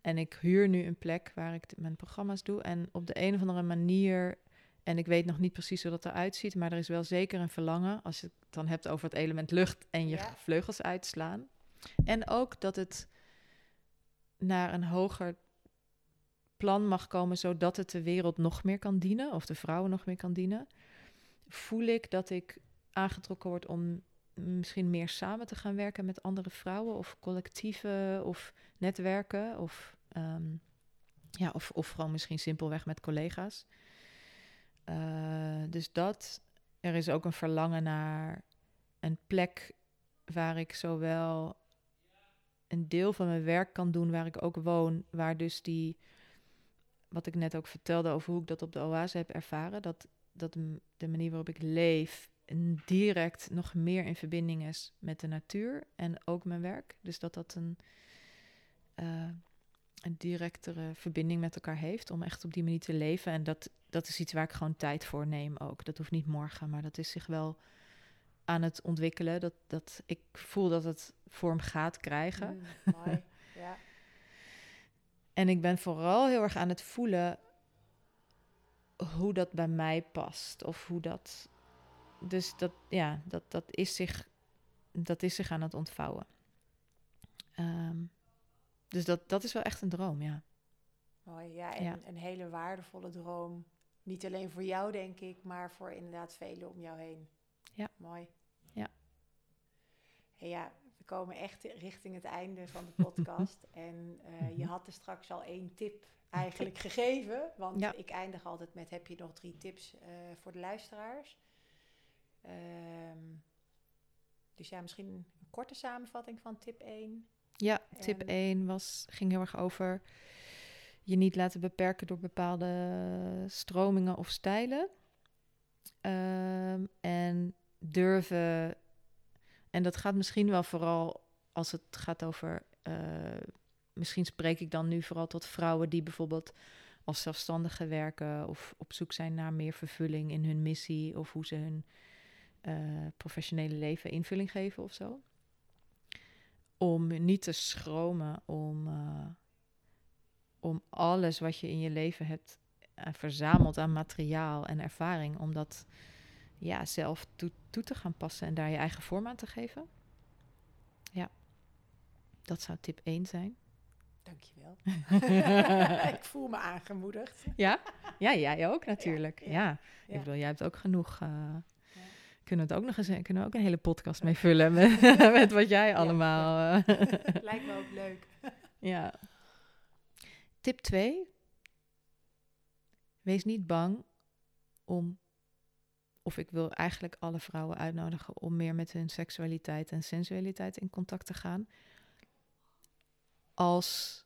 en ik huur nu een plek waar ik mijn programma's doe en op de een of andere manier en ik weet nog niet precies hoe dat eruit ziet, maar er is wel zeker een verlangen als je het dan hebt over het element lucht en je vleugels uitslaan. En ook dat het naar een hoger plan mag komen, zodat het de wereld nog meer kan dienen, of de vrouwen nog meer kan dienen, voel ik dat ik aangetrokken word om misschien meer samen te gaan werken met andere vrouwen, of collectieven, of netwerken, of, um, ja, of, of gewoon misschien simpelweg met collega's. Uh, dus dat, er is ook een verlangen naar een plek waar ik zowel een deel van mijn werk kan doen waar ik ook woon, waar dus die, wat ik net ook vertelde over hoe ik dat op de oase heb ervaren, dat, dat de manier waarop ik leef direct nog meer in verbinding is met de natuur en ook mijn werk. Dus dat dat een, uh, een directere verbinding met elkaar heeft om echt op die manier te leven. En dat, dat is iets waar ik gewoon tijd voor neem ook. Dat hoeft niet morgen, maar dat is zich wel aan het ontwikkelen. Dat, dat ik voel dat het vorm gaat krijgen. Mm, mooi. [laughs] ja. En ik ben vooral heel erg aan het voelen hoe dat bij mij past. Of hoe dat. Dus dat, ja, dat, dat, is, zich, dat is zich aan het ontvouwen. Ehm, dus dat, dat is wel echt een droom, ja. Mooi, ja. En een hele waardevolle droom. Niet alleen voor jou, denk ik, maar voor inderdaad velen om jou heen. Ja. Mooi. Ja. Hey, ja, we komen echt richting het einde van de podcast. [laughs] en uh, je mhm. had er straks al één tip eigenlijk gegeven. Want ja. ik eindig altijd met: heb je nog drie tips uh, voor de luisteraars? Um, dus ja, misschien een korte samenvatting van tip 1. Ja, tip en... 1 was, ging heel erg over je niet laten beperken door bepaalde stromingen of stijlen. Um, en durven, en dat gaat misschien wel vooral als het gaat over, uh, misschien spreek ik dan nu vooral tot vrouwen die bijvoorbeeld als zelfstandige werken of op zoek zijn naar meer vervulling in hun missie of hoe ze hun professionele leven invulling geven of zo. Om niet te schromen om, uh, om alles wat je in je leven hebt uh, verzameld aan materiaal en ervaring, om dat ja, zelf toe, toe te gaan passen en daar je eigen vorm aan te geven. Ja, dat zou tip 1 zijn. Dankjewel. [laughs] ik voel me aangemoedigd. Ja, ja jij ook natuurlijk. Ja, ja. ik bedoel, jij hebt ook genoeg. Uh, kunnen we het ook nog eens kunnen we ook een hele podcast mee vullen met, [laughs] met wat jij allemaal. Uh, [laughs] Lijkt me ook leuk. [laughs] ja. Tip 2. Wees niet bang om of ik wil eigenlijk alle vrouwen uitnodigen om meer met hun seksualiteit en sensualiteit in contact te gaan. Als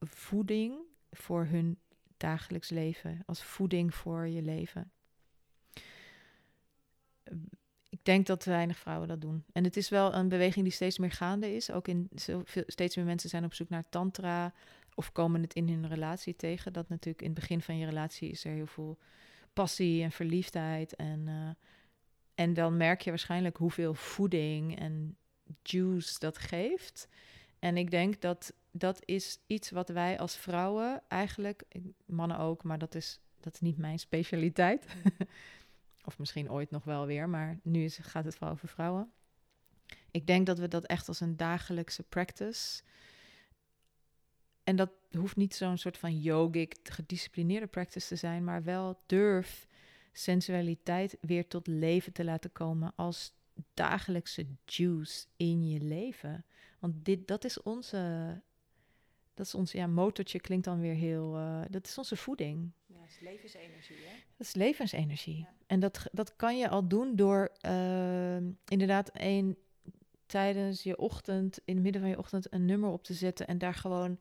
voeding voor hun dagelijks leven, als voeding voor je leven. Ik denk dat weinig vrouwen dat doen. En het is wel een beweging die steeds meer gaande is. Ook in zoveel, steeds meer mensen zijn op zoek naar tantra of komen het in hun relatie tegen. Dat natuurlijk in het begin van je relatie is er heel veel passie en verliefdheid. En, uh, en dan merk je waarschijnlijk hoeveel voeding en juice dat geeft. En ik denk dat dat is iets wat wij als vrouwen eigenlijk, mannen ook, maar dat is, dat is niet mijn specialiteit. [laughs] of misschien ooit nog wel weer, maar nu is, gaat het vooral over vrouwen. Ik denk dat we dat echt als een dagelijkse practice en dat hoeft niet zo'n soort van yogic, gedisciplineerde practice te zijn, maar wel durf sensualiteit weer tot leven te laten komen als dagelijkse juice in je leven. Want dit, dat is onze, dat is ons, ja, motortje klinkt dan weer heel, uh, dat is onze voeding. Dat is levensenergie, hè? Dat is levensenergie. En dat, dat kan je al doen door uh, inderdaad één tijdens je ochtend, in het midden van je ochtend, een nummer op te zetten en daar gewoon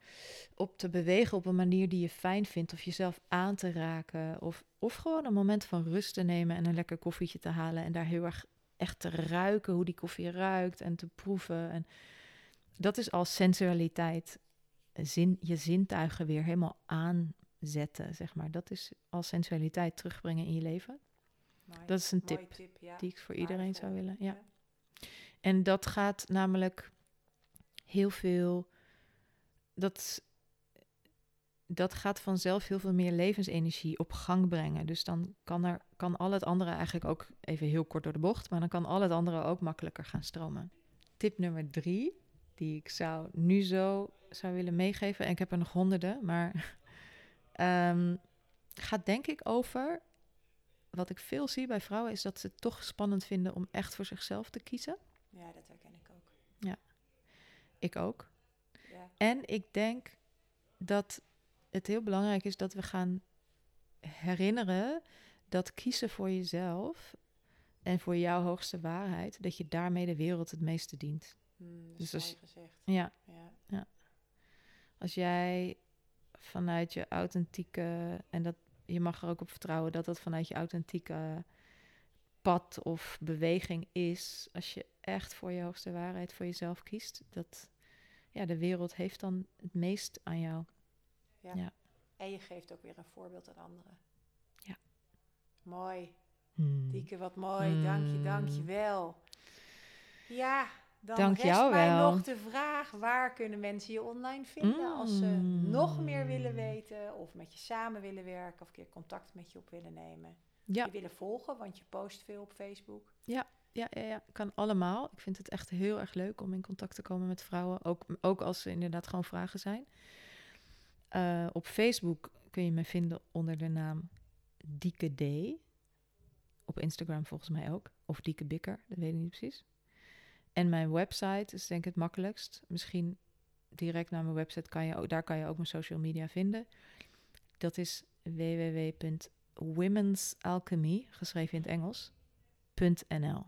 op te bewegen op een manier die je fijn vindt. Of jezelf aan te raken. Of, of gewoon een moment van rust te nemen en een lekker koffietje te halen. En daar heel erg echt te ruiken hoe die koffie ruikt en te proeven. En dat is al sensualiteit. Zin, je zintuigen weer helemaal aanzetten, zeg maar. Dat is al sensualiteit terugbrengen in je leven. Dat is een tip, die ik voor iedereen zou willen. Ja. En dat gaat namelijk heel veel. Dat, dat gaat vanzelf heel veel meer levensenergie op gang brengen. Dus dan kan, er, kan al het andere eigenlijk ook even heel kort door de bocht, maar dan kan al het andere ook makkelijker gaan stromen. Tip nummer drie, die ik zou nu zo zou willen meegeven, en ik heb er nog honderden, maar um, gaat denk ik over wat ik veel zie bij vrouwen is dat ze het toch spannend vinden om echt voor zichzelf te kiezen. Ja, dat herken ik ook. Ja, ik ook. Ja. En ik denk dat het heel belangrijk is dat we gaan herinneren dat kiezen voor jezelf en voor jouw hoogste waarheid, dat je daarmee de wereld het meeste dient. Hmm, dus als, gezegd. Ja, ja. ja. Als jij vanuit je authentieke, en dat je mag er ook op vertrouwen dat dat vanuit je authentieke pad of beweging is. Als je echt voor je hoogste waarheid voor jezelf kiest, dat ja, de wereld heeft dan het meest aan jou. Ja. ja. En je geeft ook weer een voorbeeld aan anderen. Ja. Mooi. Hmm. Dieke, wat mooi. Hmm. Dank je, dank je wel. Ja, dan Dank rest jou mij wel. nog de vraag, waar kunnen mensen je online vinden als ze mm. nog meer willen weten of met je samen willen werken of een keer contact met je op willen nemen? Ja. Je willen volgen, want je post veel op Facebook. Ja, ja, ja, ja, kan allemaal. Ik vind het echt heel erg leuk om in contact te komen met vrouwen, ook, ook als er inderdaad gewoon vragen zijn. Uh, op Facebook kun je me vinden onder de naam Dieke D. Op Instagram volgens mij ook. Of Dieke Bikker, dat weet ik niet precies. En mijn website is denk ik het makkelijkst. Misschien direct naar mijn website kan je ook, daar kan je ook mijn social media vinden. Dat is www.womensalchemy, geschreven in het Engels, .nl.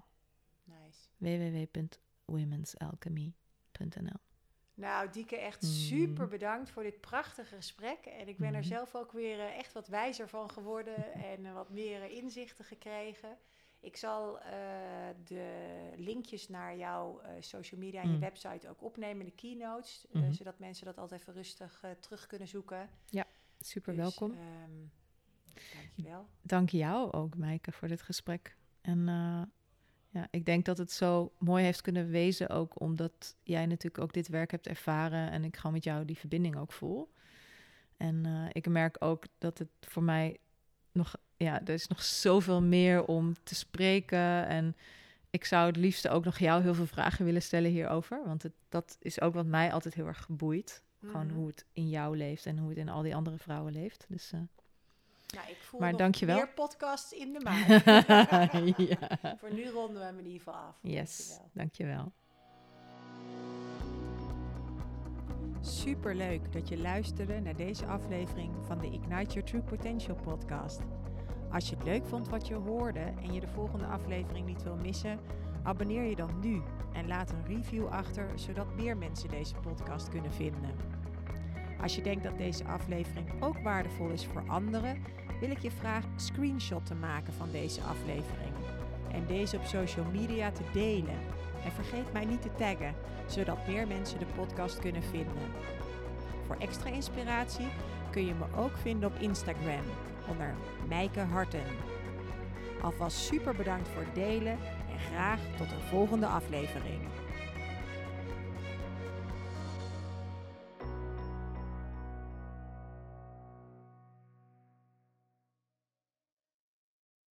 Nice. www.womensalchemy.nl. Nou, Dieke, echt mm. super bedankt voor dit prachtige gesprek. En ik ben er mm. zelf ook weer eh, echt wat wijzer van geworden en eh, wat meer inzichten gekregen. Ik zal uh, de linkjes naar jouw uh, social media en je mm. website ook opnemen, de keynotes, mm -hmm. zodat mensen dat altijd even rustig terug kunnen zoeken. Ja, super dus, welkom. Um, dankjewel. Dank jou ook, Maaike, voor dit gesprek. En ja, ik denk dat het zo mooi heeft kunnen wezen ook omdat jij natuurlijk ook dit werk hebt ervaren en ik gewoon met jou die verbinding ook voel. En ik merk ook dat het voor mij nog ja, er is nog zoveel meer om te spreken. En ik zou het liefst ook nog jou heel veel vragen willen stellen hierover. Want het, dat is ook wat mij altijd heel erg geboeid. Gewoon mhm. hoe het in jou leeft en hoe het in al die andere vrouwen leeft. Dus, uh, nou, ik voel maar dankjewel. meer podcasts in de maand. [laughs] ja. Voor nu ronden we hem in ieder geval af. Yes, dankjewel. dankjewel. Super leuk dat je luisterde naar deze aflevering van de Ignite Your True Potential podcast. Als je het leuk vond wat je hoorde en je de volgende aflevering niet wil missen, abonneer je dan nu en laat een review achter zodat meer mensen deze podcast kunnen vinden. Als je denkt dat deze aflevering ook waardevol is voor anderen, wil ik je vragen screenshot te maken van deze aflevering en deze op social media te delen. En vergeet mij niet te taggen, zodat meer mensen de podcast kunnen vinden. Voor extra inspiratie kun je me ook vinden op Instagram onder Mijke Harten. Alvast super bedankt voor het delen en graag tot een volgende aflevering.